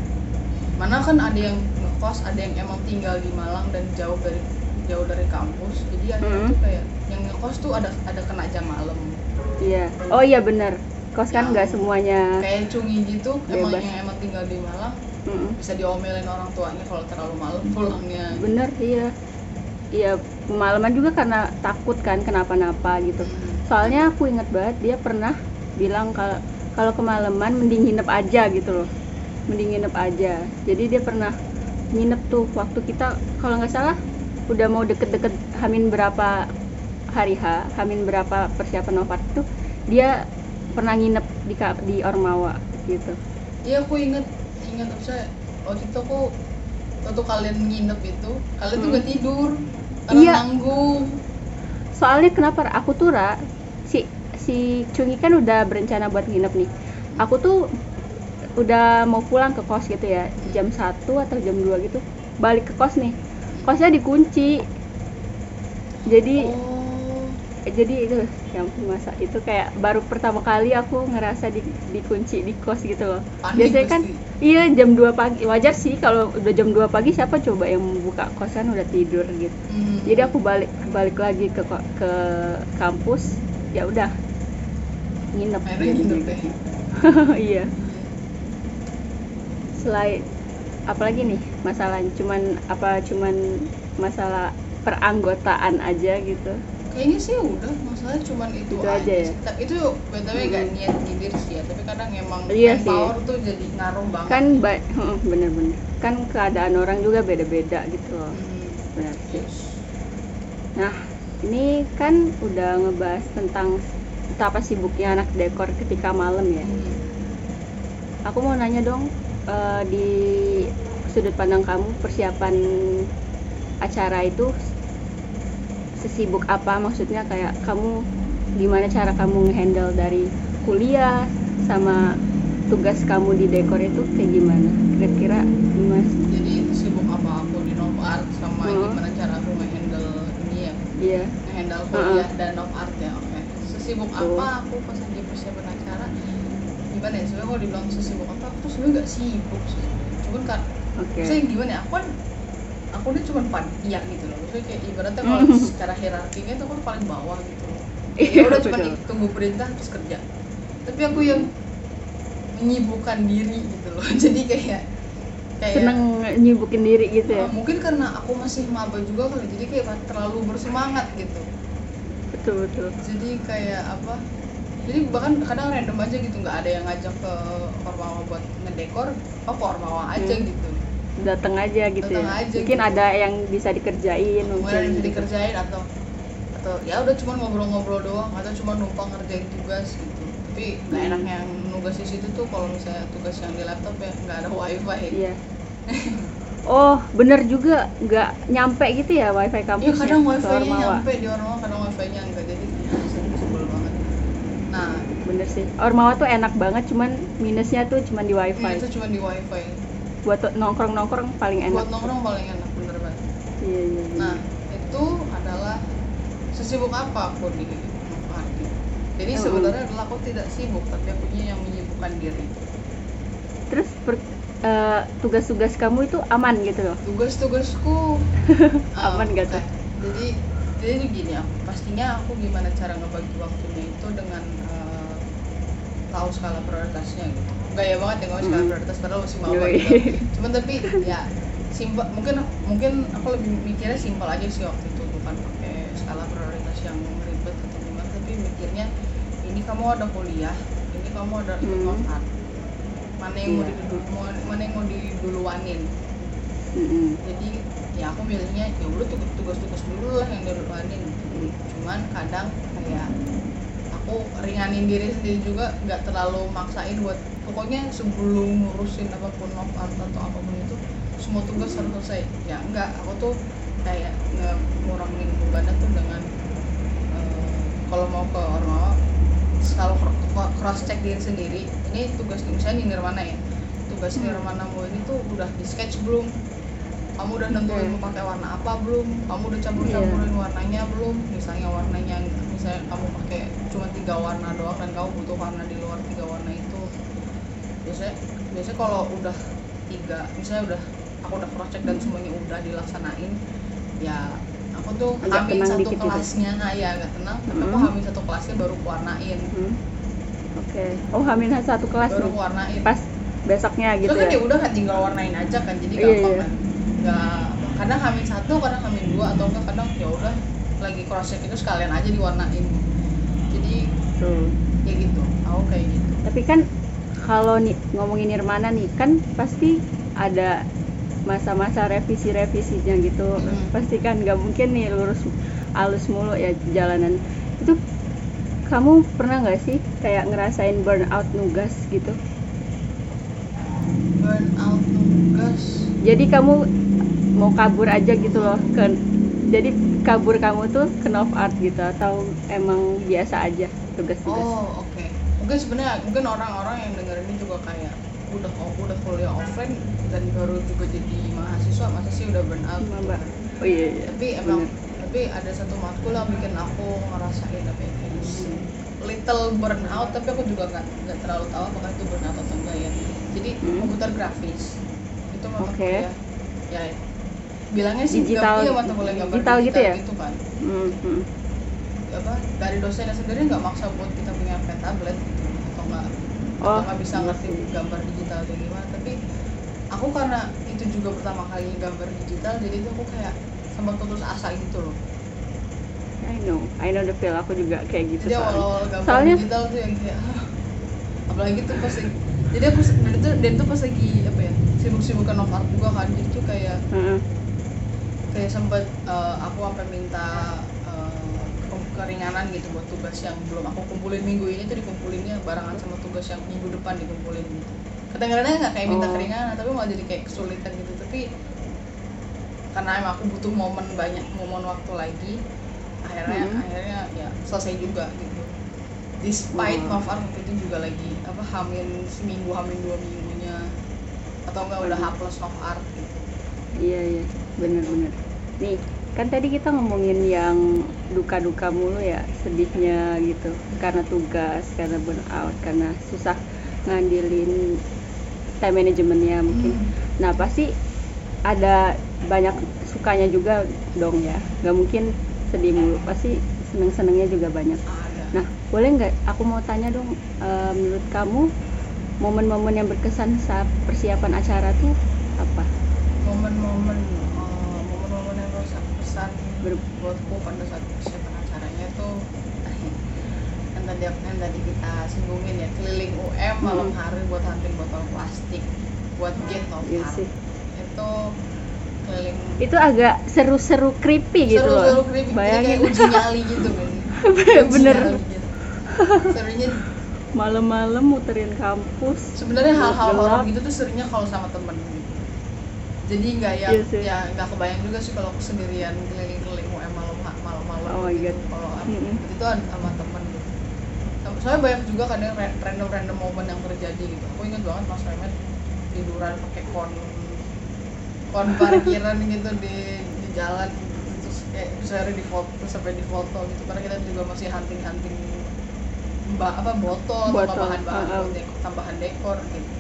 S2: mana kan ada yang ngekos ada yang emang tinggal di Malang dan jauh dari jauh dari kampus. Jadi akhirnya
S1: Mhm.
S2: tuh kayak yang ngekos tuh ada ada kena jam malam
S1: iya. Oh iya bener, kos kan
S2: Yang
S1: nggak semuanya.
S2: kayak cungi gitu emang
S1: Bebas.
S2: yang emang tinggal di Malang
S1: Mm-mm.
S2: bisa diomelin orang tuanya kalau terlalu malam pulangnya
S1: Bener iya, iya pemalaman juga karena takut kan kenapa-napa gitu.
S2: Hmm.
S1: soalnya aku inget banget dia pernah bilang kalau kalau kemalaman mending nginep aja gitu loh mending nginep aja jadi dia pernah nginep tuh waktu kita kalau nggak salah udah mau deket-deket hamin berapa hari H hamin berapa persiapan wafat tuh dia pernah nginep di di Ormawa gitu.
S2: Iya aku inget inget saya waktu itu aku waktu kalian nginep itu kalian tuh
S1: Hmm.
S2: gak tidur karena
S1: Iya.
S2: nanggung.
S1: Soalnya kenapa aku tuh Ra, si si Cungi kan udah berencana buat nginep nih. Aku tuh udah mau pulang ke kos gitu ya jam 1 atau jam 2 gitu balik ke kos nih. Kosnya dikunci. Jadi
S2: oh
S1: jadi itu yang masa itu kayak baru pertama kali aku ngerasa di, dikunci di kos gitu loh.
S2: Panik
S1: biasanya kan
S2: pasti.
S1: iya jam 2 pagi. Wajar sih kalau udah jam 2 pagi siapa coba yang buka kosan udah tidur gitu.
S2: Hmm.
S1: jadi aku balik balik lagi ke ke kampus ya udah nginep.
S2: Akhirnya nginep deh *laughs*
S1: iya. Selain apalagi nih masalahnya cuman apa cuman masalah peranggotaan aja gitu
S2: kayaknya sih udah masalah cuman itu,
S1: Itu aja ya?
S2: Itu btw gak
S1: Hmm.
S2: niat nyindir sih ya tapi kadang emang
S1: Iya sih.
S2: power tuh jadi ngaruh banget
S1: kan bener-bener kan keadaan orang juga beda-beda gitu loh
S2: Hmm.
S1: benar sih
S2: Yes.
S1: nah ini kan udah ngebahas tentang betapa sibuknya anak dekor ketika malam ya
S2: Hmm.
S1: aku mau nanya dong eh, di sudut pandang kamu persiapan acara itu sesibuk apa maksudnya kayak kamu gimana cara kamu ngehandle dari kuliah sama tugas kamu di dekor itu kayak gimana? Kira-kira gimana?
S2: Jadi sibuk apa aku di Nov Art sama
S1: Hmm.
S2: gimana cara aku nge-handle ini ya?
S1: Iya.
S2: Nge-handle kuliah dan Nov Art ya oke. Sesibuk
S1: Betul.
S2: apa aku pas lagi persiapan acara gimana ya? Sebenarnya kalau dibilang sesibuk apa aku tuh sebenarnya gak sibuk sih. Cuman kan
S1: oke.
S2: saya gimana ya? Aku kan aku ini cuma panitia gitu maksudnya kayak ibaratnya kalau
S1: Mhm.
S2: secara hierarkinya tuh aku paling bawah gitu.
S1: Iya,
S2: ya udah cuma tunggu perintah terus kerja. Tapi aku yang menyibukkan diri gitu loh. *laughs* Jadi kayak kayak
S1: seneng nyibukin diri gitu ya?
S2: Uh, mungkin karena aku masih maba juga kali jadi kayak terlalu bersemangat gitu.
S1: Betul betul.
S2: Jadi kayak apa jadi bahkan kadang random aja gitu nggak ada yang ngajak ke Ormawa buat ngedekor oh ke Ormawa aja
S1: Hmm.
S2: gitu
S1: datang aja gitu
S2: Datang
S1: ya
S2: aja
S1: mungkin
S2: gitu.
S1: ada yang bisa dikerjain
S2: mungkin
S1: mungkin
S2: yang bisa
S1: gitu.
S2: dikerjain atau atau ya udah cuma ngobrol-ngobrol doang atau cuma numpang ngerjain tugas gitu tapi nggak
S1: Hmm.
S2: enaknya yang nugas di situ tuh kalau misalnya tugas yang di laptop ya nggak ada wifi
S1: Iya. *laughs* Oh, bener juga nggak nyampe gitu ya wifi kampus
S2: Iya kadang
S1: ke
S2: wifi-nya
S1: Ormawa.
S2: nyampe di Ormawa, kadang wifi-nya enggak jadi ya, sebel banget. Nah,
S1: bener sih Ormawa tuh enak banget cuman minusnya tuh cuman di wifi
S2: Ini tuh cuma di wifi
S1: buat nongkrong nongkrong paling enak
S2: buat nongkrong paling enak bener banget
S1: iya iya iya.
S2: nah itu adalah sesibuk apa aku di arti jadi
S1: Mm-mm.
S2: sebenarnya adalah aku tidak sibuk tapi akunya yang menyibukkan diri
S1: terus per- eh, tugas-tugas kamu itu aman gitu loh
S2: tugas-tugasku *laughs*
S1: Aman
S2: um,
S1: gak tuh?
S2: kayak- jadi jadi gini aku pastinya aku gimana cara ngebagi waktunya itu dengan uh, tahu skala prioritasnya gitu gaya banget ya ngomong skala
S1: Mm.
S2: prioritas padahal masih mau gitu cuman tapi ya simpel mungkin mungkin aku lebih mikirnya simpel aja sih waktu itu bukan pakai skala prioritas yang ribet atau gimana tapi mikirnya ini kamu ada kuliah ini kamu ada ikut
S1: Hmm.
S2: mana yang mau
S1: Iya.
S2: didulu mana yang mau diduluanin
S1: Mm-mm.
S2: jadi ya aku milihnya ya udah tugas tugas dulu lah yang diduluanin
S1: Hmm.
S2: cuman kadang kayak aku ringanin diri sendiri juga nggak terlalu maksain buat pokoknya sebelum ngurusin apa pun art atau apa pun itu semua tugas harus selesai ya enggak aku tuh kayak ngurangin bebannya tuh dengan eh, kalau mau ke Ormawa selalu cross check diri sendiri ini tugas misalnya di Nirmana ya tugas
S1: Hmm.
S2: Nirmana mau ini tuh udah di sketch belum kamu udah nentuin
S1: Oke.
S2: mau pakai warna apa belum kamu udah campur
S1: Iya.
S2: campurin warnanya belum misalnya warnanya misalnya kamu pakai cuma tiga warna doang dan kamu butuh warna di luar tiga warna itu biasanya biasanya kalau udah tiga misalnya udah aku udah cross check dan semuanya udah dilaksanain ya aku tuh
S1: Agak
S2: satu
S1: dikit gitu.
S2: kelasnya. Nah, ya agak tenang. Tapi aku hamil satu kelasnya baru warnain
S1: Hmm. oke. Oh hamil satu kelas
S2: baru
S1: nih?
S2: warnain
S1: pas besoknya gitu
S2: kan
S1: ya?
S2: ya udah kan tinggal warnain aja kan jadi
S1: Iya,
S2: gampang
S1: iya.
S2: kan. Nggak kadang hamil satu kadang hamil dua atau enggak kadang ya udah lagi cross check itu sekalian aja diwarnain. Jadi
S1: tuh
S2: ya gitu. Aku kayak gitu.
S1: Tapi kan kalau nih ngomongin Nirmana nih kan pasti ada masa-masa revisi-revisinya gitu.
S2: Mm.
S1: pasti kan nggak mungkin nih lurus alus mulu ya jalanan. Itu kamu pernah nggak sih kayak ngerasain burnout nugas gitu?
S2: Burn out nugas.
S1: Jadi kamu mau kabur aja gitu loh ke jadi kabur kamu tuh ke Nov Art gitu atau emang biasa aja tugas-tugas
S2: oh oke mungkin sebenarnya mungkin orang-orang yang denger ini juga kayak udah udah kuliah offline dan baru juga jadi mahasiswa masa sih udah burn out
S1: Mbak. oh iya iya
S2: tapi emang
S1: bener.
S2: tapi ada satu matkul yang bikin aku ngerasain apa ya little burnout tapi aku juga nggak nggak terlalu tahu apakah itu burnout atau enggak ya jadi
S1: Hmm.
S2: komputer grafis itu mata
S1: Oke.
S2: kuliah ya bilangnya sih
S1: Digital-
S2: iya mata kuliah gambar
S1: digital gitu ya?
S2: gitu kan
S1: Hmm, hmm.
S2: apa dari dosennya sendiri nggak maksa buat kita punya pen tablet gitu atau nggak
S1: Oh,
S2: atau nggak bisa ngerti gambar digital kayak gimana tapi aku karena itu juga pertama kali gambar digital jadi itu aku kayak sempat putus asa gitu loh
S1: I know I know the feel aku juga kayak gitu
S2: jadi
S1: soalnya.
S2: awal-awal gambar
S1: Soalnya-
S2: digital tuh yang kayak apalagi tuh pas jadi aku dan itu dan itu pas lagi apa ya sibuk-sibukan of art juga kan jadi tuh kayak
S1: Heeh.
S2: Kayak sempet eh, aku sampai minta ke- keringanan gitu buat tugas yang belum aku kumpulin minggu ini tuh dikumpulinnya barengan sama tugas yang minggu depan dikumpulin gitu kadang-kadang nggak kayak minta
S1: Oh.
S2: keringanan tapi malah jadi kayak kesulitan gitu tapi karena emang aku butuh momen banyak momen waktu lagi akhirnya
S1: Mhm.
S2: akhirnya ya selesai juga gitu despite. Nova waktu itu juga lagi apa hamil seminggu hamil dua minggunya atau enggak udah H
S1: Waduh.
S2: plus Nova Art gitu
S1: iya iya bener-bener nih kan tadi kita ngomongin yang duka-duka mulu ya sedihnya gitu. Karena tugas karena burnout karena susah ngandelin time manajemennya mungkin.
S2: Hmm.
S1: nah pasti ada banyak sukanya juga dong ya. Nggak mungkin sedih mulu pasti seneng-senengnya juga banyak. Nah boleh nggak? Aku mau tanya dong eh, menurut kamu momen-momen yang berkesan saat persiapan acara tuh apa?
S2: Momen-momen eh, momen-momen yang harus aku buatku pada saat persiapan acaranya tuh *laughs* yang tadi yang tadi kita singgungin ya keliling UM malam
S1: Hmm.
S2: hari buat hunting botol plastik buat get of
S1: Iya sih.
S2: itu keliling
S1: itu agak seru-seru creepy gitu
S2: seru-seru
S1: loh
S2: creepy jadi
S1: bayangin
S2: kayak uji nyali gitu kan *laughs*
S1: Bener.
S2: gitu. serunya
S1: malam-malam muterin kampus
S2: sebenarnya hal-hal horor gitu tuh serunya kalau sama temen gitu. jadi nggak yang
S1: Iya sih.
S2: ya nggak kebayang juga sih kalau aku sendirian keliling-keliling UM malam malam malam
S1: Oh my
S2: gitu
S1: God.
S2: itu ada sama temen gitu. Soalnya banyak juga kadang random random momen yang terjadi gitu. Aku ingat banget mas Mehmet tiduran pakai kon kon parkiran *laughs* gitu di di jalan. Terus kayak bisa di foto sampai di foto gitu. Karena kita juga masih hunting hunting mbak apa botol, atau
S1: Botol,
S2: bahan-bahan
S1: uh-uh.
S2: buat dekor, tambahan dekor gitu.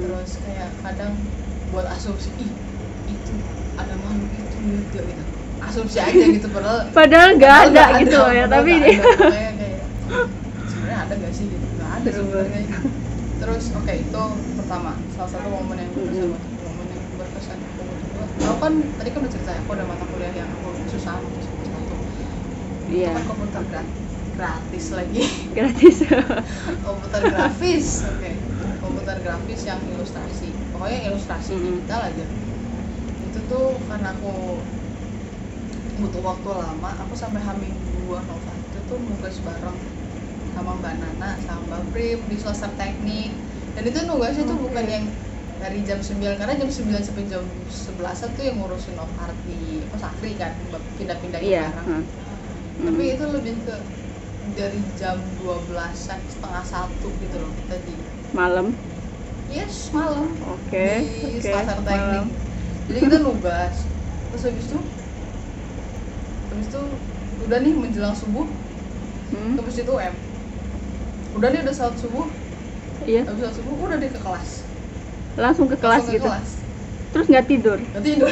S2: Terus kayak kadang buat asumsi ih itu ada makhluk itu gak gitu asumsi aja gitu padahal
S1: padahal nggak ada
S2: nggak
S1: gitu loh ya tapi
S2: nggak ada. Kayak sebenarnya ada gak sih gitu? Nggak ada sebenarnya terus oke itu pertama salah satu momen yang berkesan
S1: Mm-mm.
S2: buat- momen yang berkesan momen kedua aku kan tadi kan udah cerita ya aku ada mata kuliah yang aku susah satu. Itu
S1: Iya.
S2: kan komputer grat- gratis lagi. *laughs*
S1: Gratis. *laughs*
S2: Komputer grafis oke. Komputer grafis yang ilustrasi. Pokoknya ilustrasi
S1: Mm-mm.
S2: digital aja. Itu tuh karena aku butuh waktu lama. Aku sampai hamil dua Nova itu tuh nugas bareng sama Mbak Nana sama Mbak Prim di Selasa Teknik. Dan itu nugasnya tuh
S1: Oke.
S2: bukan yang dari jam 9 karena jam 9 sampai jam 11 tuh yang ngurusin of art di apa Sakri kan pindah-pindah
S1: iya
S2: barang
S1: huh.
S2: tapi
S1: Mm.
S2: itu lebih ke dari jam 12-an setengah satu gitu loh kita di
S1: malam?
S2: Yes malam.
S1: Oke
S2: di
S1: oke
S2: Selasar
S1: malam.
S2: Teknik. Jadi kita nugas. Terus habis itu habis itu udah nih menjelang subuh
S1: Hmm,
S2: habis itu UM udah nih udah saat subuh.
S1: Iya.
S2: Habis saat subuh udah deh ke kelas.
S1: Langsung ke kelas
S2: Langsung ke
S1: gitu?
S2: kelas.
S1: terus nggak tidur?
S2: Nggak tidur.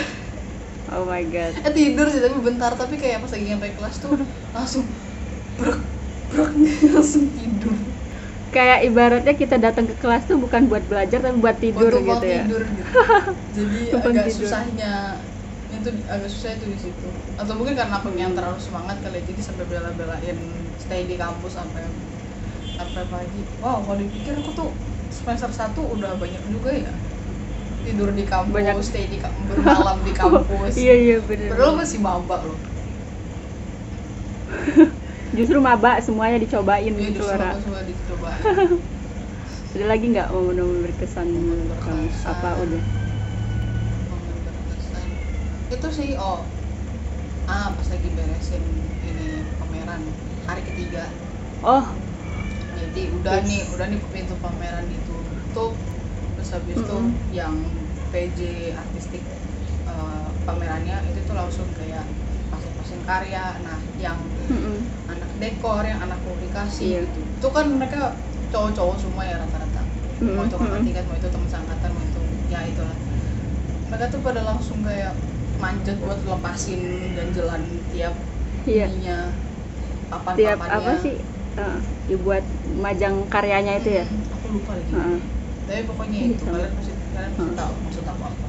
S1: Oh my god.
S2: Eh tidur sih tapi bentar. Tapi kayak pas lagi nyampe kelas tuh langsung brok brok *laughs* langsung tidur.
S1: Kayak ibaratnya kita datang ke kelas tuh bukan buat belajar tapi buat tidur
S2: untuk
S1: gitu ya?
S2: tidur gitu. *laughs* jadi agak
S1: tidur.
S2: susahnya itu agak susah itu di situ. Atau mungkin karena aku yang terlalu semangat kali ya, jadi sampai bela-belain stay di kampus sampai sampai pagi. Wow kalau dipikir aku tuh semester satu udah banyak juga ya tidur di kampus
S1: Banyak.
S2: stay di kampus bermalam di *laughs* kampus.
S1: Iya iya bener
S2: padahal masih maba loh. *laughs*
S1: Justru maba semuanya dicobain
S2: Iya,
S1: gitu
S2: justru
S1: Ra.
S2: aku suka dicoba *laughs*
S1: ada lagi nggak momen-momen berkesan menurut kamu?
S2: Berkesan.
S1: apa udah?
S2: berkesan itu sih oh ah pas lagi beresin ini pameran hari ketiga
S1: oh
S2: jadi udah
S1: Yes.
S2: nih udah nih pintu pameran ditutup terus habis itu
S1: Mm-mm.
S2: yang PJ artistik eh, pamerannya itu tuh langsung kayak pasang-pasang karya nah yang
S1: mm-mm.
S2: anak dekor yang anak komunikasi
S1: Iya.
S2: gitu itu kan mereka cowok-cowok semua ya rata-rata
S1: Mm-mm,
S2: mau itu kakak
S1: mm-mm.
S2: tingkat mau itu teman seangkatan mau itu ya itulah mereka tuh pada langsung kayak manjat buat lepasin ganjelan tiap
S1: iya
S2: ininya papan
S1: tiap apa sih eh, dibuat majang karyanya itu ya
S2: aku lupa lagi
S1: Heeh.
S2: tapi pokoknya
S1: Iya,
S2: itu
S1: sama.
S2: kalian pasti kalian pasti
S1: Hmm.
S2: tahu maksud aku apa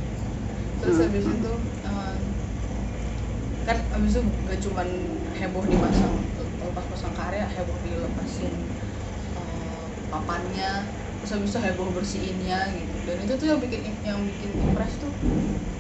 S2: terus
S1: Hmm,
S2: habis
S1: hmm.
S2: itu eh, kan habis itu gak cuman heboh dipasang lepas pasang karya heboh dilepasin eh, papannya terus habis itu heboh bersihinnya gitu dan itu tuh yang bikin yang bikin impress tuh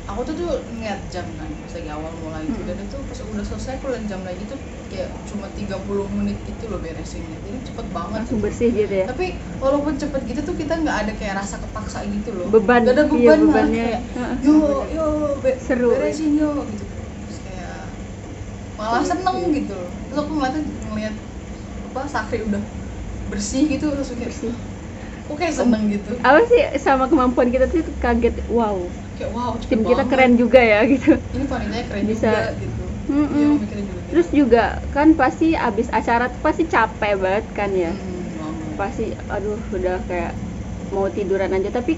S2: aku tuh tuh ngeliat jam kan pas lagi awal mulai itu.
S1: Hmm.
S2: dan itu pas udah selesai aku jam lagi tuh kayak cuma 30 menit gitu loh beresinnya jadi cepet banget.
S1: Langsung bersih gitu ya?
S2: Tapi walaupun cepet gitu tuh kita nggak ada kayak rasa kepaksa gitu loh.
S1: Beban,
S2: Nggak ada
S1: iya,
S2: beban malah
S1: bebannya.
S2: kayak yo yo be
S1: Seru.
S2: beresin yo gitu. Terus kayak malah seneng gitu loh. Terus aku ngeliatnya ngeliat apa Sakri udah bersih gitu terus kayak
S1: bersih
S2: aku kayak seneng gitu
S1: apa sih sama kemampuan kita tuh kaget wow
S2: kayak wow
S1: tim kita
S2: banget.
S1: keren juga ya gitu
S2: ini panitanya keren
S1: Bisa.
S2: juga gitu iya aku mikirnya juga gitu.
S1: terus juga kan pasti abis acara tuh pasti capek banget kan ya
S2: Hmm,
S1: pasti aduh udah kayak mau tiduran aja tapi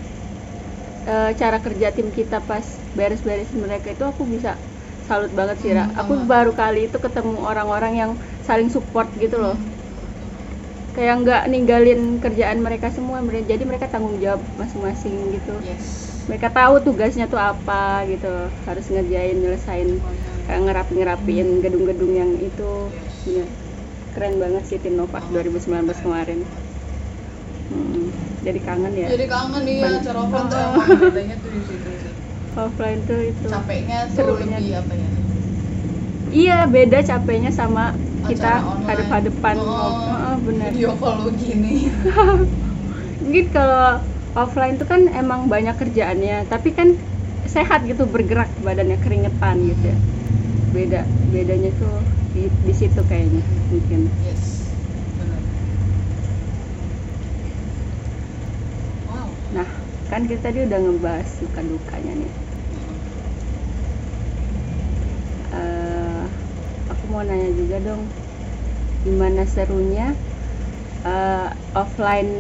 S1: eh, cara kerja tim kita pas beres-beresin mereka itu aku bisa salut banget sih Ra.
S2: Hmm,
S1: aku baru kali itu ketemu orang-orang yang saling support gitu loh
S2: Hmm.
S1: Kayak nggak ninggalin kerjaan mereka semua jadi mereka tanggung jawab masing-masing gitu.
S2: Yes.
S1: Mereka tahu tugasnya tuh apa gitu harus ngerjain nyelesain kayak ngerapi ngerapiin gedung-gedung yang itu.
S2: Yes
S1: ya keren banget sih tim Novak 2019 kemarin. Hmm, jadi kangen ya?
S2: Jadi kangen nih ya
S1: Ban-
S2: acara offline tuh emang bedanya tuh di situ sih. *laughs*
S1: Offline tuh itu.
S2: Capeknya tuh
S1: Serunya.
S2: lebih apa ya?
S1: Iya beda capeknya sama kita hadap-hadapan. Oh,
S2: oh,
S1: bener.
S2: Video call gini. *laughs*
S1: Mungkin kalau offline itu kan emang banyak kerjaannya tapi kan sehat gitu bergerak badannya keringetan gitu. Ya beda bedanya tuh di, di situ kayaknya mungkin.
S2: Yes. Nah,
S1: kan kita tadi udah ngebahas suka dukanya nih. Mau nanya juga dong gimana serunya eh, offline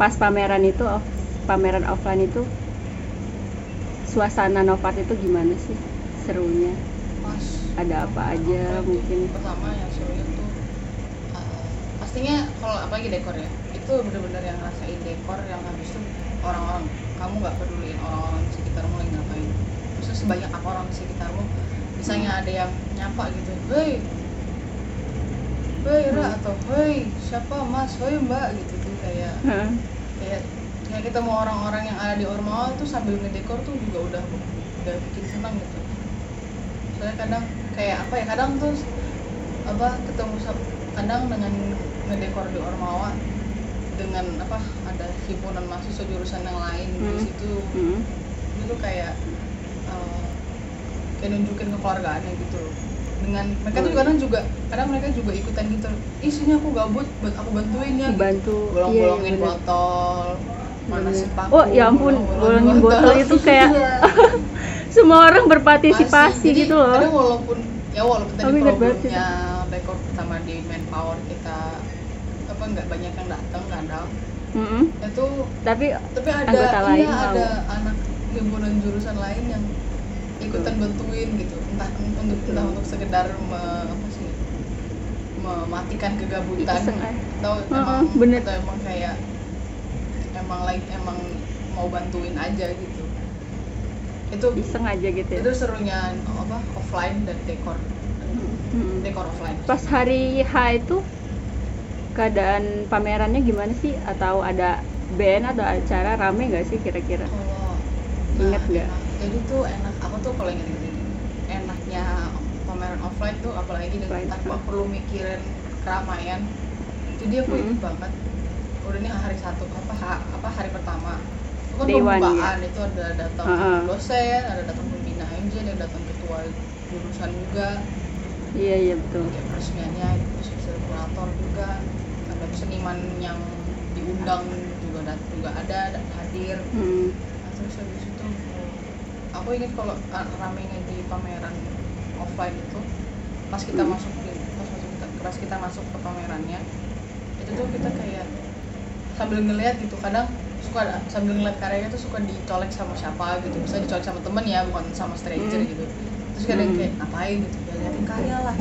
S1: pas pameran itu off- pameran offline itu suasana Novat itu gimana sih serunya?
S2: Pas.
S1: Ada apa aja mungkin?
S2: pertama yang serunya tuh uh, pastinya kalau apalagi dekor ya? Itu bener-bener yang ngerasain dekor yang habis itu orang-orang. Kamu nggak peduliin orang-orang di sekitarmu lagi ngapain. Terus sebanyak apa orang di sekitarmu misalnya ada yang nyapa gitu hei hei Ra
S1: Hmm.
S2: atau hei siapa mas hei mbak gitu tuh kayak
S1: Heeh.
S2: kayak kayak kita mau orang-orang yang ada di Ormawa tuh sambil ngedekor tuh juga udah udah bikin senang gitu soalnya kadang kayak apa ya kadang tuh apa ketemu kadang dengan ngedekor di Ormawa dengan apa ada himpunan mahasiswa jurusan yang lain di
S1: Hmm.
S2: situ
S1: Hmm.
S2: itu kayak kayak nunjukin kekeluargaannya gitu loh. Dengan mereka tuh
S1: Hmm.
S2: kadang juga kadang mereka juga ikutan gitu. Ih sini aku gabut buat aku bantuin ya gitu.
S1: Bantu
S2: bolong-bolongin
S1: iya,
S2: botol manasin
S1: Bener.
S2: paku
S1: Oh, ya ampun, bolongin botol. itu kayak *laughs*
S2: Iya. *laughs*
S1: semua orang berpartisipasi
S2: Jadi,
S1: gitu loh.
S2: kadang walaupun ya walaupun tadi
S1: banget
S2: problemnya rekor pertama di manpower kita apa nggak banyak yang datang kadang
S1: Mm-mm.
S2: itu
S1: tapi
S2: tapi ada iya
S1: lain
S2: ada anak himpunan jurusan lain yang ikutan bantuin gitu entah untuk entah untuk sekedar me- apa sih mematikan kegabutan
S1: aja.
S2: atau
S1: Heeh,
S2: emang
S1: bener.
S2: atau emang kayak emang like emang mau bantuin aja gitu itu
S1: iseng aja gitu ya
S2: itu serunya apa offline dan dekor
S1: Mm-mm.
S2: dekor offline
S1: pas hari H itu keadaan pamerannya gimana sih atau ada band atau acara rame nggak sih kira-kira Ingat
S2: nah,
S1: nggak?
S2: enak. jadi tuh enak tuh kalau inget ini enaknya pameran offline tuh apalagi dengan
S1: Offline,
S2: tanpa
S1: huh.
S2: perlu mikirin keramaian. Jadi aku
S1: Mm-mm.
S2: ikut banget. Udah nih hari satu apa ha- apa hari pertama. Itu kan
S1: Day one,
S2: pembukaan itu ada datang
S1: Uh-uh.
S2: dosen ada datang pembina MJ ada datang ketua jurusan juga.
S1: Iya iya betul.
S2: Kayak peresmiannya terus sirkulator juga. Ada seniman yang diundang juga dat- juga ada hadir.
S1: Hmm.
S2: Nah, terus habis itu eh, aku ingat kalau ah, ramenya di pameran offline itu pas kita
S1: Hmm.
S2: masuk di pas masuk kita pas kita masuk ke pamerannya itu tuh kita kayak sambil ngeliat gitu kadang suka sambil ngeliat karyanya tuh suka dicolek sama siapa gitu bisa dicolek sama temen ya bukan sama stranger
S1: Hmm.
S2: gitu terus kadang
S1: Hmm.
S2: kayak ngapain gitu ya liatin karya lah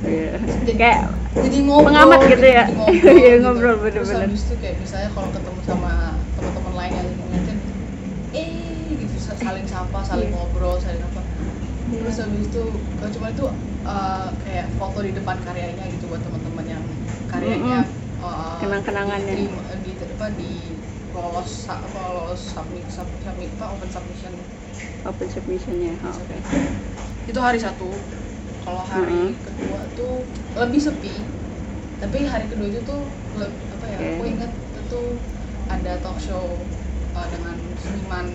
S1: Iya. *laughs*
S2: Jadi-
S1: kayak
S2: jadi ngobrol
S1: Pengamat gitu ya? *laughs*
S2: jadi ngobrol,
S1: Iya,
S2: gitu.
S1: ngobrol,
S2: terus
S1: bener-bener.
S2: habis itu kayak misalnya kalau ketemu sama saling sapa saling
S1: Iya.
S2: ngobrol saling apa
S1: Iya.
S2: terus habis itu cuma itu uh, kayak foto di depan karyanya gitu buat teman-teman yang karyanya uh,
S1: Kenang-kenangannya.
S2: diterima- di, apa di lolos lolos submit sub, submit apa open submission
S1: open submissionnya oh, oke
S2: itu hari satu kalau hari
S1: Mm-mm.
S2: kedua tuh lebih sepi tapi hari kedua itu tuh apa ya
S1: Oke.
S2: aku ingat itu ada talk show uh, dengan seniman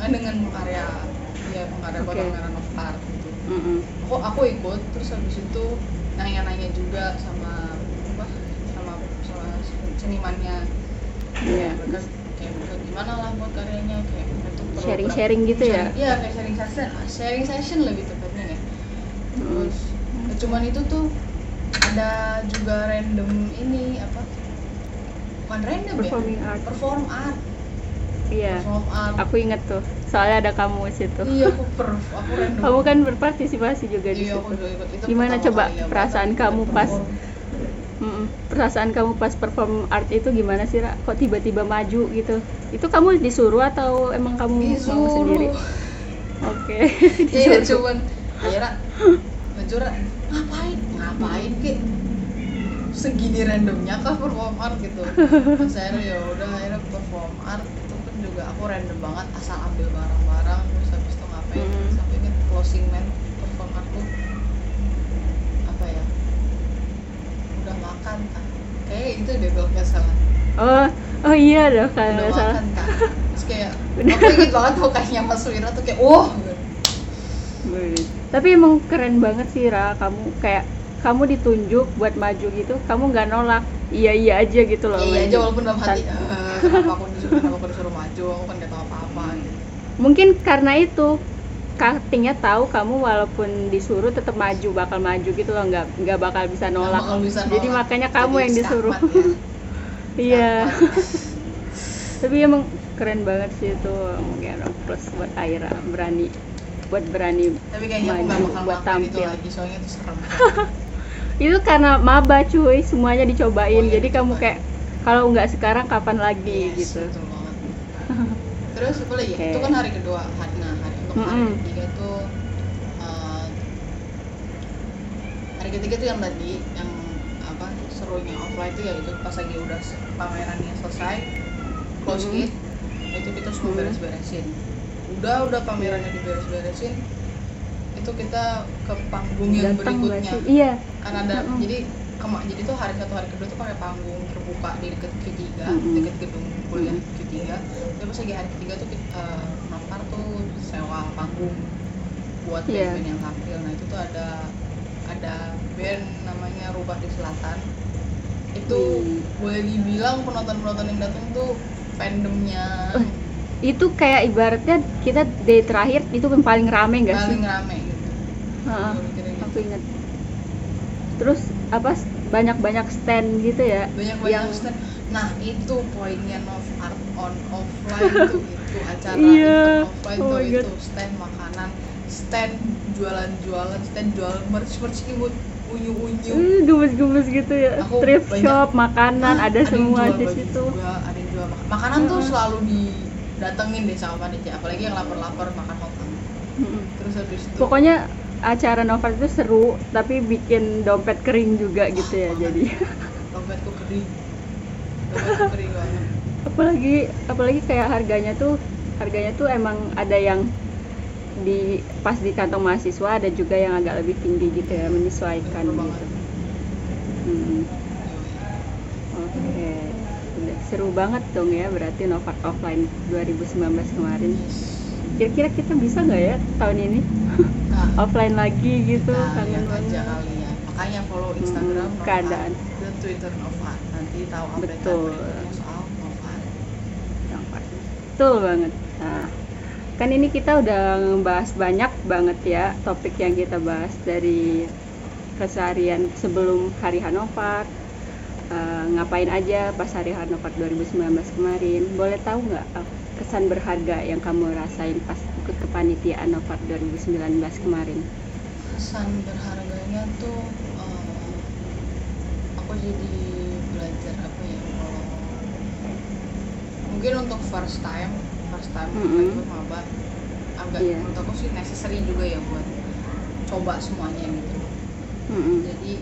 S2: dengan dengan karya dia mengadakan
S1: Oke.
S2: pameran of art gitu
S1: Mm-mm.
S2: aku aku ikut terus habis itu nanya-nanya juga sama apa sama sama senimannya
S1: Iya.
S2: mereka kayak mereka gimana lah buat karyanya kayak perlu
S1: Sharing-sharing
S2: berapa-
S1: gitu ya?
S2: sharing- iya kayak sharing session sharing session lebih tepatnya ya terus
S1: Hmm.
S2: cuman itu tuh ada juga random ini apa bukan random
S1: performing
S2: ya
S1: art
S2: perform art
S1: iya. Aku inget tuh. Soalnya ada kamu di situ.
S2: Iya aku perf aku *laughs* random.
S1: Kamu kan berpartisipasi juga di
S2: iya
S1: situ. Gimana coba
S2: kali
S1: perasaan kamu pas perasaan kamu pas perform art itu gimana sih Ra? kok tiba-tiba maju gitu? Itu kamu disuruh atau emang kamu mau
S2: disuruh.
S1: sendiri? *laughs* Oke.
S2: Iya *laughs*
S1: disuruh.
S2: cuman akhirnya ngejura ngapain? Ngapain ke segini randomnya kah perform art gitu? Pas akhirnya ya udah akhirnya perform art juga aku random banget asal ambil barang-barang terus habis itu ngapain?
S1: Hmm.
S2: sampai inget closing man perform tuh apa ya? Udah makan tak kayak itu deh kalau nggak salah.
S1: Oh oh iya dong kalau
S2: udah
S1: nggak salah.
S2: makan tak terus kayak
S1: Udah. *laughs*
S2: aku inget banget mukanya Mas Wira tuh kayak wah
S1: Wih. tapi emang keren banget sih Ra. Kamu kayak kamu ditunjuk buat maju gitu kamu nggak nolak. Iya iya aja gitu loh
S2: iya
S1: maju.
S2: aja walaupun dalam hati.
S1: Tan-
S2: "Eh." Kenapa aku disuruh kenapa aku disuruh maju aku kan gak tahu apa-apa gitu
S1: mungkin karena itu cuttingnya tahu kamu walaupun disuruh tetap maju bakal maju gitu loh nggak nggak bakal bisa nolak
S2: bakal bisa
S1: jadi
S2: nolak.
S1: makanya kamu
S2: Jadi
S1: yang disuruh
S2: ya. *laughs*
S1: iya tapi emang keren banget sih itu mungkin plus buat Aira berani buat berani
S2: tapi kayaknya aku
S1: Maju
S2: bakal
S1: buat
S2: ngelakuin itu
S1: tampil.
S2: lagi soalnya itu serem *laughs*
S1: itu karena maba cuy semuanya dicobain
S2: Semuanya
S1: jadi kamu
S2: dicobain.
S1: kayak kalau nggak sekarang kapan lagi
S2: Yes,
S1: gitu
S2: betul banget. *laughs* terus apa lagi
S1: Oke.
S2: itu kan hari kedua hari nah hari untuk hari
S1: Mm-mm.
S2: ketiga itu eh, hari ketiga tuh yang tadi yang apa serunya offline itu ya itu pas lagi udah pamerannya selesai close
S1: Mhm.
S2: it itu kita semua
S1: Mhm.
S2: beres-beresin udah udah pamerannya diberes-beresin itu kita ke panggung yang
S1: datang
S2: berikutnya
S1: iya
S2: kan ada
S1: Mm-mm.
S2: jadi kema jadi tuh hari satu hari kedua tuh pakai panggung terbuka di deket ketiga
S1: Mm-mm.
S2: deket gedung kuliah
S1: Mm-mm.
S2: ketiga pas lagi hari ketiga tuh uh, Nopar tuh sewa panggung buat
S1: Iya.
S2: band-band yang tampil nah itu tuh ada ada band namanya Rubah di Selatan itu
S1: Hmm.
S2: boleh dibilang penonton-penonton yang datang tuh fandomnya
S1: Eh, itu kayak ibaratnya kita day terakhir itu yang paling rame nggak sih
S2: paling rame gitu Gua mikirnya gitu.
S1: aku ingat terus apa banyak-banyak stand gitu ya?
S2: Banyak banyak
S1: yang
S2: stand. Nah itu poinnya Nov Art on offline *laughs* tuh itu acara
S1: Iya.
S2: event offline
S1: Oh
S2: tuh itu stand makanan stand jualan-jualan stand jual merch merch imut unyu unyu
S1: Eh, gemes-gemes gitu ya.
S2: Aku
S1: thrift
S2: banyak-
S1: shop makanan
S2: Nah,
S1: ada
S2: yang
S1: semua di situ.
S2: juga, ada yang jual mak- makanan tuh
S1: Heeh.
S2: selalu didatengin deh sama panitia apalagi yang lapar-lapar makan hotang
S1: Mm-mm.
S2: terus habis itu
S1: pokoknya acara Nova itu seru tapi bikin dompet kering juga gitu ya jadi
S2: dompetku kering *laughs* dompetku kering banget
S1: apalagi apalagi kayak harganya tuh harganya tuh emang ada yang di pas di kantong mahasiswa ada juga yang agak lebih tinggi gitu ya menyesuaikan
S2: Betul
S1: gitu. Hmm, Oke, Udah seru banget dong ya berarti Novak Offline 2019 kemarin.
S2: Yes.
S1: Kira-kira kita bisa nggak ya tahun ini
S2: nah *laughs*
S1: offline lagi gitu?
S2: Nah,
S1: kangen
S2: aja
S1: banget.
S2: kali ya. Makanya follow
S1: Hmm,
S2: Instagram Nova
S1: keadaan.
S2: dan Twitter Nova. Nanti tahu update
S1: Betul.
S2: soal Nova.
S1: Betul banget. Nah, kan ini kita udah ngebahas banyak banget ya topik yang kita bahas dari keseharian sebelum hari Hanover. eh, ngapain aja pas hari Hanover 2019 kemarin? Boleh tahu nggak kesan berharga yang kamu rasain pas ikut kepanitiaan Hanover 2019 kemarin?
S2: Kesan berharganya tuh eh, aku jadi belajar apa ya kalau mungkin untuk first time first time
S1: Mm-mm.
S2: ikut maba agak
S1: Iya.
S2: menurut aku sih necessary juga ya buat coba semuanya gitu
S1: Mm-mm.
S2: jadi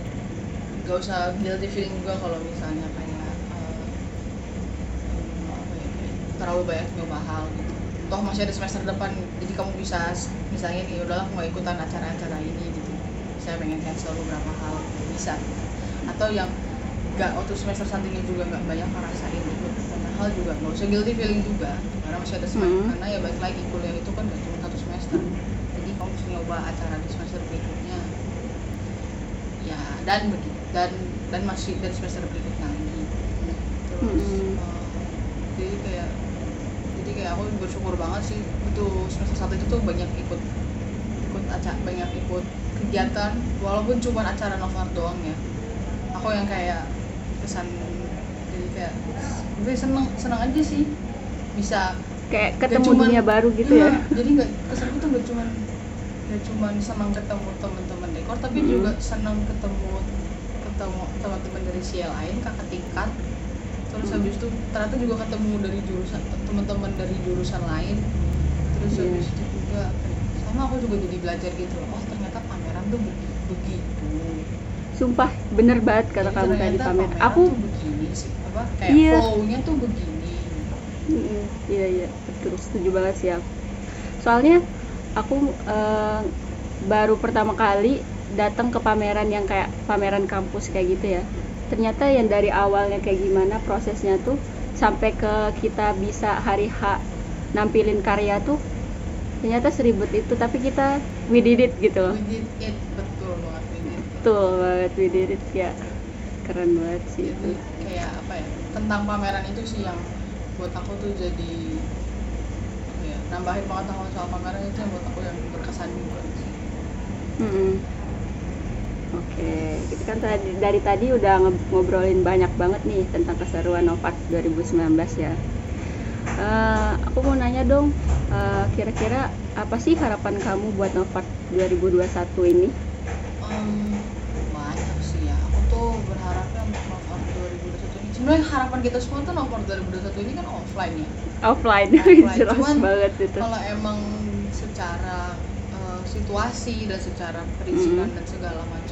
S2: gak usah guilty feeling juga kalau misalnya kayak eh, hmm, apa ya, kayak terlalu banyak nyoba hal gitu. Toh masih ada semester depan jadi kamu bisa misalnya nih udahlah aku nggak ikutan acara-acara ini gitu. Saya pengen cancel beberapa hal bisa. Atau yang gak waktu semester sampingnya juga nggak banyak ngerasain ikut banyak hal juga nggak usah guilty feeling juga karena masih ada semester
S1: Hmm.
S2: karena ya balik lagi kuliah itu kan gak cuma satu semester. Jadi kamu mesti nyoba acara di semester berikutnya. Ya dan begitu dan dan masih dan semester berikutnya lagi. Terus
S1: Mm-mm.
S2: eh, jadi kayak kayak aku bersyukur banget sih itu semester satu itu tuh banyak ikut ikut acara banyak ikut kegiatan walaupun cuma acara Novar doang ya aku yang kayak kesan jadi kayak gue seneng seneng aja sih bisa
S1: Kayak ketemu
S2: cuman-
S1: dunia baru gitu
S2: Iya,
S1: ya?
S2: jadi nggak kesanku tuh gak cuman gak cuman senang ketemu teman-teman dekor tapi
S1: Mm.
S2: juga senang ketemu ketemu teman-teman dari CL lain kakak tingkat terus habis itu ternyata juga ketemu dari jurusan teman-teman dari jurusan lain terus
S1: Iya.
S2: habis itu juga sama aku juga jadi belajar gitu loh oh ternyata pameran tuh begi- begitu
S1: Sumpah bener banget kata kamu tadi
S2: pameran
S1: Aku
S2: tuh begini sih apa kayak
S1: Iya.
S2: flow-nya tuh begini
S1: Mm, iya iya betul setuju banget sih aku. Soalnya aku eh, baru pertama kali datang ke pameran yang kayak pameran kampus kayak gitu ya. Ternyata yang dari awalnya kayak gimana prosesnya tuh sampai ke kita bisa hari H nampilin karya tuh ternyata seribet itu tapi kita we did it gitu loh.
S2: we did it betul banget we did it.
S1: Betul banget we did it ya. Keren banget sih
S2: jadi
S1: itu.
S2: kayak apa ya tentang pameran itu sih yang buat aku tuh jadi ya nambahin pengetahuan soal Manggarai itu yang buat aku yang berkesan juga sih
S1: Mm-mm. Oke, kita kan tadi dari tadi udah ngobrolin banyak banget nih tentang keseruan Novart 2019 ya. Eh, aku mau nanya dong, eh, kira-kira apa sih harapan kamu buat Novart 2021 ini?
S2: Em, banyak sih ya aku tuh berharapnya untuk Novart 2021 ini sebenarnya harapan kita semua tuh Novart 2021 ini kan offline ya
S1: Offline,
S2: Offline, *laughs*
S1: jelas
S2: cuman
S1: banget itu.
S2: kalau emang secara eh, situasi dan secara perizinan
S1: Mm.
S2: dan segala macamnya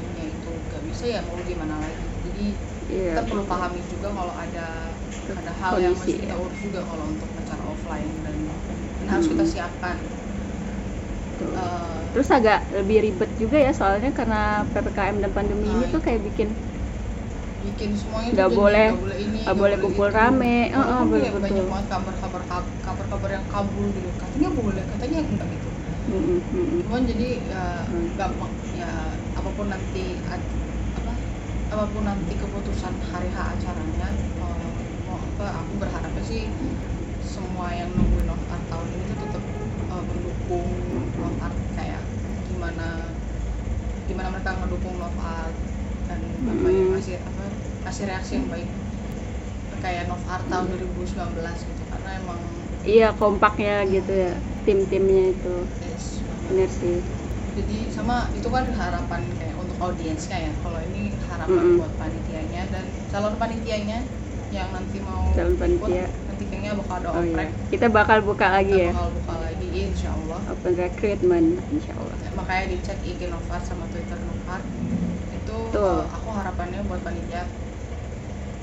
S2: bisa ya mau gimana lagi jadi
S1: Iya.
S2: kita perlu pahami juga kalau ada ada hal yang mesti kita
S1: ya.
S2: urus juga kalau untuk acara offline dan, dan harus kita
S1: Mm.
S2: siapkan. Eh,
S1: Terus agak lebih ribet juga ya soalnya karena PPKM dan pandemi ini
S2: Nah,
S1: tuh kayak bikin
S2: bikin semuanya
S1: Nggak boleh-
S2: nggak boleh ini
S1: nggak boleh kumpul
S2: itu.
S1: rame.
S2: Walaupun
S1: Heeh,
S2: kayak
S1: betul-betul.
S2: banyak banget kabar-kabar kabar-kabar yang kabul gitu katanya boleh katanya enggak gitu
S1: Mm-mm, mm-mm.
S2: cuman jadi ya
S1: Hmm.
S2: gampang ya apa pun nanti apa pun nanti keputusan hari H acaranya eh, mau apa aku berharapnya sih semua yang nungguin Love Art tahun ini tuh tetap eh, mendukung Love Art kayak gimana gimana mereka mendukung Love Art dan apa ya
S1: Hmm.
S2: kasih apa kasih reaksi yang baik kayak Love Art tahun 2019 gitu karena emang
S1: Iya kompaknya gitu ya tim-timnya itu
S2: yes,
S1: bener sih.
S2: jadi sama itu kan harapan kayak audiensnya ya kalau ini harapan
S1: Mm-mm.
S2: buat panitianya dan calon panitianya yang nanti mau
S1: Calon
S2: ikut,
S1: panitia.
S2: nanti kayaknya bakal ada
S1: Oh iya.
S2: oprek
S1: Kita bakal buka lagi
S2: kita
S1: ya.
S2: bakal buka lagi insya Allah
S1: Open recruitment insya Allah.
S2: makanya dicek IG Novat sama Twitter Novat itu eh, aku harapannya buat panitia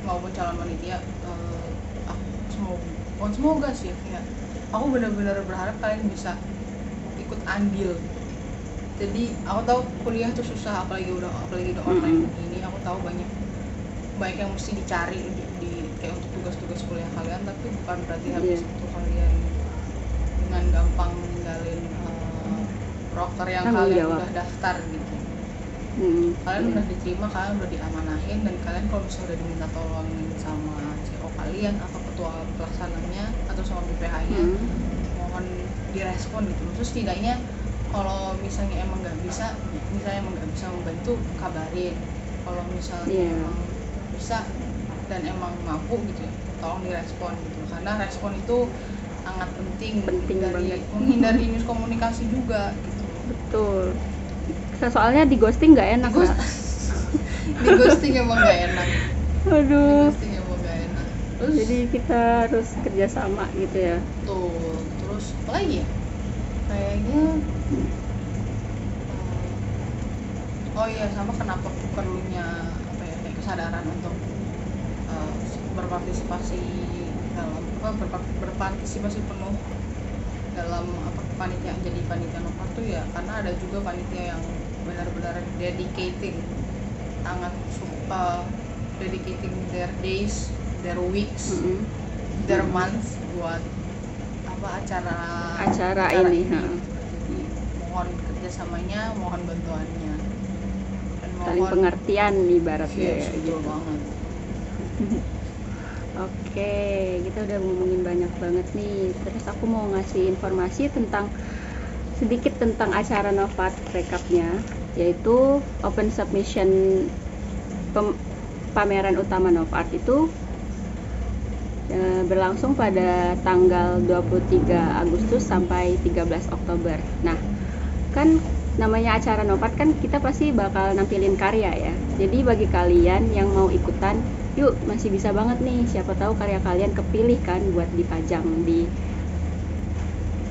S2: maupun calon panitia eh, aku semoga semoga sih kayak aku benar-benar berharap kalian bisa ikut andil jadi aku tahu kuliah tuh susah apalagi udah apalagi udah online
S1: Mm-mm.
S2: ini aku tahu banyak banyak yang mesti dicari di, di- kayak untuk tugas-tugas kuliah kalian tapi bukan berarti habis
S1: Iya.
S2: itu kalian dengan gampang ninggalin proker yang
S1: Tanggung
S2: kalian
S1: jawab.
S2: udah daftar gitu
S1: Mm,
S2: kalian
S1: iya.
S2: udah diterima kalian udah diamanahin dan kalian kalau misalnya udah diminta tolongin sama CO kalian atau ketua pelaksananya atau sama BPH nya
S1: Mm.
S2: mohon direspon gitu terus setidaknya kalau misalnya emang nggak bisa misalnya emang nggak bisa membantu kabarin kalau misalnya
S1: Iya.
S2: emang bisa dan emang mampu gitu ya tolong direspon gitu karena respon itu sangat penting,
S1: Penting
S2: dari
S1: banget.
S2: menghindari miskomunikasi juga gitu
S1: Betul. So- Soalnya di ghosting nggak enak
S2: di, ghost- *laughs* di ghosting emang gak enak di
S1: Aduh.
S2: ghosting emang gak enak terus
S1: Jadi kita harus kerjasama gitu ya.
S2: tuh terus apa lagi ya kayaknya eh, oh iya sama kenapa perlunya apa ya kayak kesadaran untuk eh, berpartisipasi dalam apa berpa- berpartisipasi penuh dalam apa panitia jadi panitia nomor tuh ya karena ada juga panitia yang benar-benar dedicating sangat suka dedicating their days their weeks
S1: Mm-mm.
S2: their months buat apa acara
S1: Acara ini, ha.
S2: Jadi mohon kerjasamanya, mohon bantuannya, dan
S1: Saling pengertian ibaratnya
S2: Yes,
S1: ya,
S2: betul
S1: gitu.
S2: banget. *laughs*
S1: Oke, kita udah ngomongin banyak banget nih. Terus aku mau ngasih informasi tentang sedikit tentang acara Novat recapnya, yaitu open submission pem- pameran utama Novat itu berlangsung pada tanggal 23 Agustus sampai 13 Oktober. Nah, kan namanya acara Novat kan kita pasti bakal nampilin karya ya. Jadi bagi kalian yang mau ikutan, yuk masih bisa banget nih. Siapa tahu karya kalian kepilih kan buat dipajang di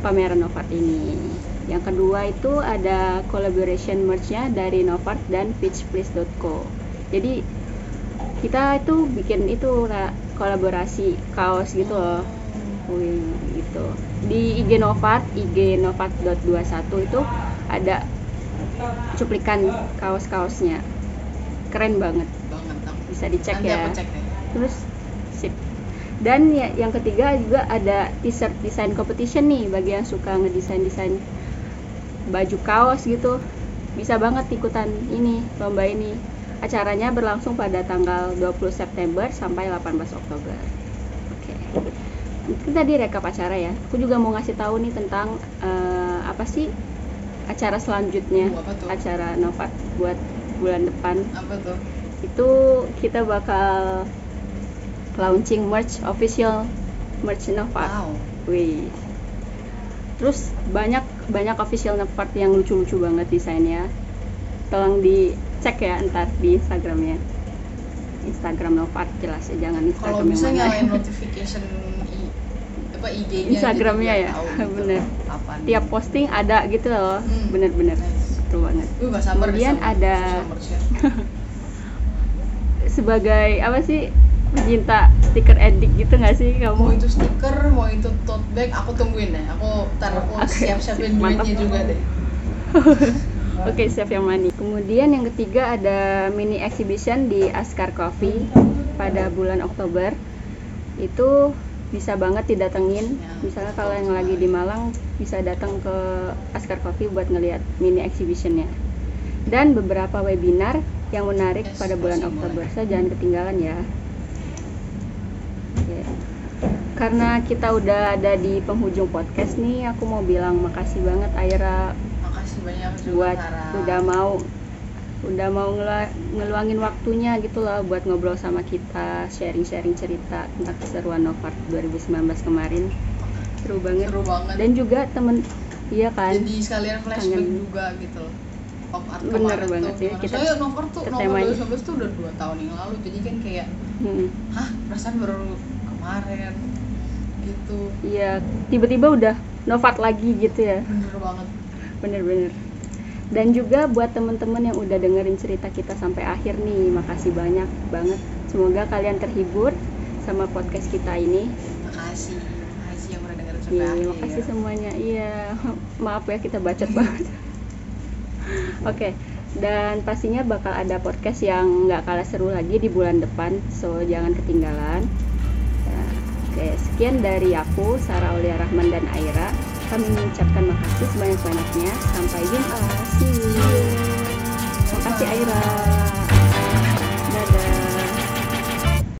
S1: pameran Novat ini. Yang kedua itu ada collaboration merch-nya dari Novart dan pitchplace.co. Jadi kita itu bikin itu kolaborasi kaos gitu loh. Wih, gitu. Di IG Novat, IG Novat.21 itu ada cuplikan kaos-kaosnya. Keren banget. Bisa dicek
S2: Nanti
S1: ya. Terus sip. Dan ya, yang ketiga juga ada t-shirt design competition nih bagi yang suka ngedesain-desain baju kaos gitu. Bisa banget ikutan ini, lomba ini. Acaranya berlangsung pada tanggal 20 September sampai 18 Oktober. Oke. itu tadi rekap acara ya aku juga mau ngasih tahu nih tentang eh, apa sih acara selanjutnya
S2: Uh,
S1: acara Novat buat bulan depan
S2: apa tuh
S1: itu kita bakal launching merch official merch Novat
S2: wow
S1: Wih. Terus banyak banyak official Novat yang lucu-lucu banget desainnya. Tolong dicek ya ntar di Instagramnya. Instagram Novat jelas ya, jangan
S2: kalau
S1: Instagram
S2: bisa
S1: yang mana.
S2: nyalain notification apa IG-nya
S1: Instagramnya ya,
S2: biar tahu *laughs* gitu,
S1: bener.
S2: kapan
S1: Tiap posting ada gitu loh,
S2: Hmm.
S1: bener-bener.
S2: Nice.
S1: Betul banget.
S2: Gak sabar deh
S1: Kemudian
S2: sama
S1: ada *laughs* sebagai apa sih pecinta stiker edik gitu nggak sih
S2: mau
S1: kamu?
S2: itu stiker mau itu tote bag aku tungguin deh aku ntar aku *laughs*
S1: Oke,
S2: siap-siapin duitnya juga deh
S1: Oke, siap yang money. Kemudian yang ketiga ada mini exhibition di Askar Coffee pada bulan Oktober. Itu bisa banget didatengin.
S2: Ya,
S1: Misalnya kalau yang lagi di Malang bisa datang ke Askar Coffee buat ngelihat mini exhibitionnya. Dan beberapa webinar yang menarik pada bulan Oktober.
S2: boleh.
S1: So jangan ketinggalan ya. Karena kita udah ada di penghujung podcast nih, aku mau bilang makasih banget Aira buat udah mau udah mau ngelu- ngeluangin waktunya gitu loh buat ngobrol sama kita sharing-sharing cerita tentang keseruan Novart 2019 kemarin. Seru banget.
S2: Seru banget.
S1: Dan juga temen iya kan?
S2: Jadi sekalian flashback
S1: kangen.
S2: juga gitu pop art
S1: Bener
S2: kemarin
S1: banget
S2: tuh
S1: sih, kita
S2: soalnya nomor tuh nomor
S1: temanya.
S2: 2019 tuh udah dua tahun yang lalu. Jadi kan kayak
S1: Hmm,
S2: hah perasaan baru kemarin gitu.
S1: Iya tiba-tiba udah Novat lagi gitu ya.
S2: Bener banget
S1: bener-bener dan juga buat temen-temen yang udah dengerin cerita kita sampai akhir nih makasih banyak banget semoga kalian terhibur sama podcast kita ini
S2: makasih makasih yang udah dengerin sampai
S1: Iya,
S2: akhir
S1: makasih semuanya. Iya, *laughs* maaf ya kita bacot *laughs* banget. Oke, dan pastinya bakal ada podcast yang nggak kalah seru lagi di bulan depan, so jangan ketinggalan. Nah, Oke, sekian dari aku, Sarah Aulia Rahman dan Aira kami mengucapkan makasih sebanyak-banyaknya. Sampai jumpa. See you. Makasih Aira. Dadah.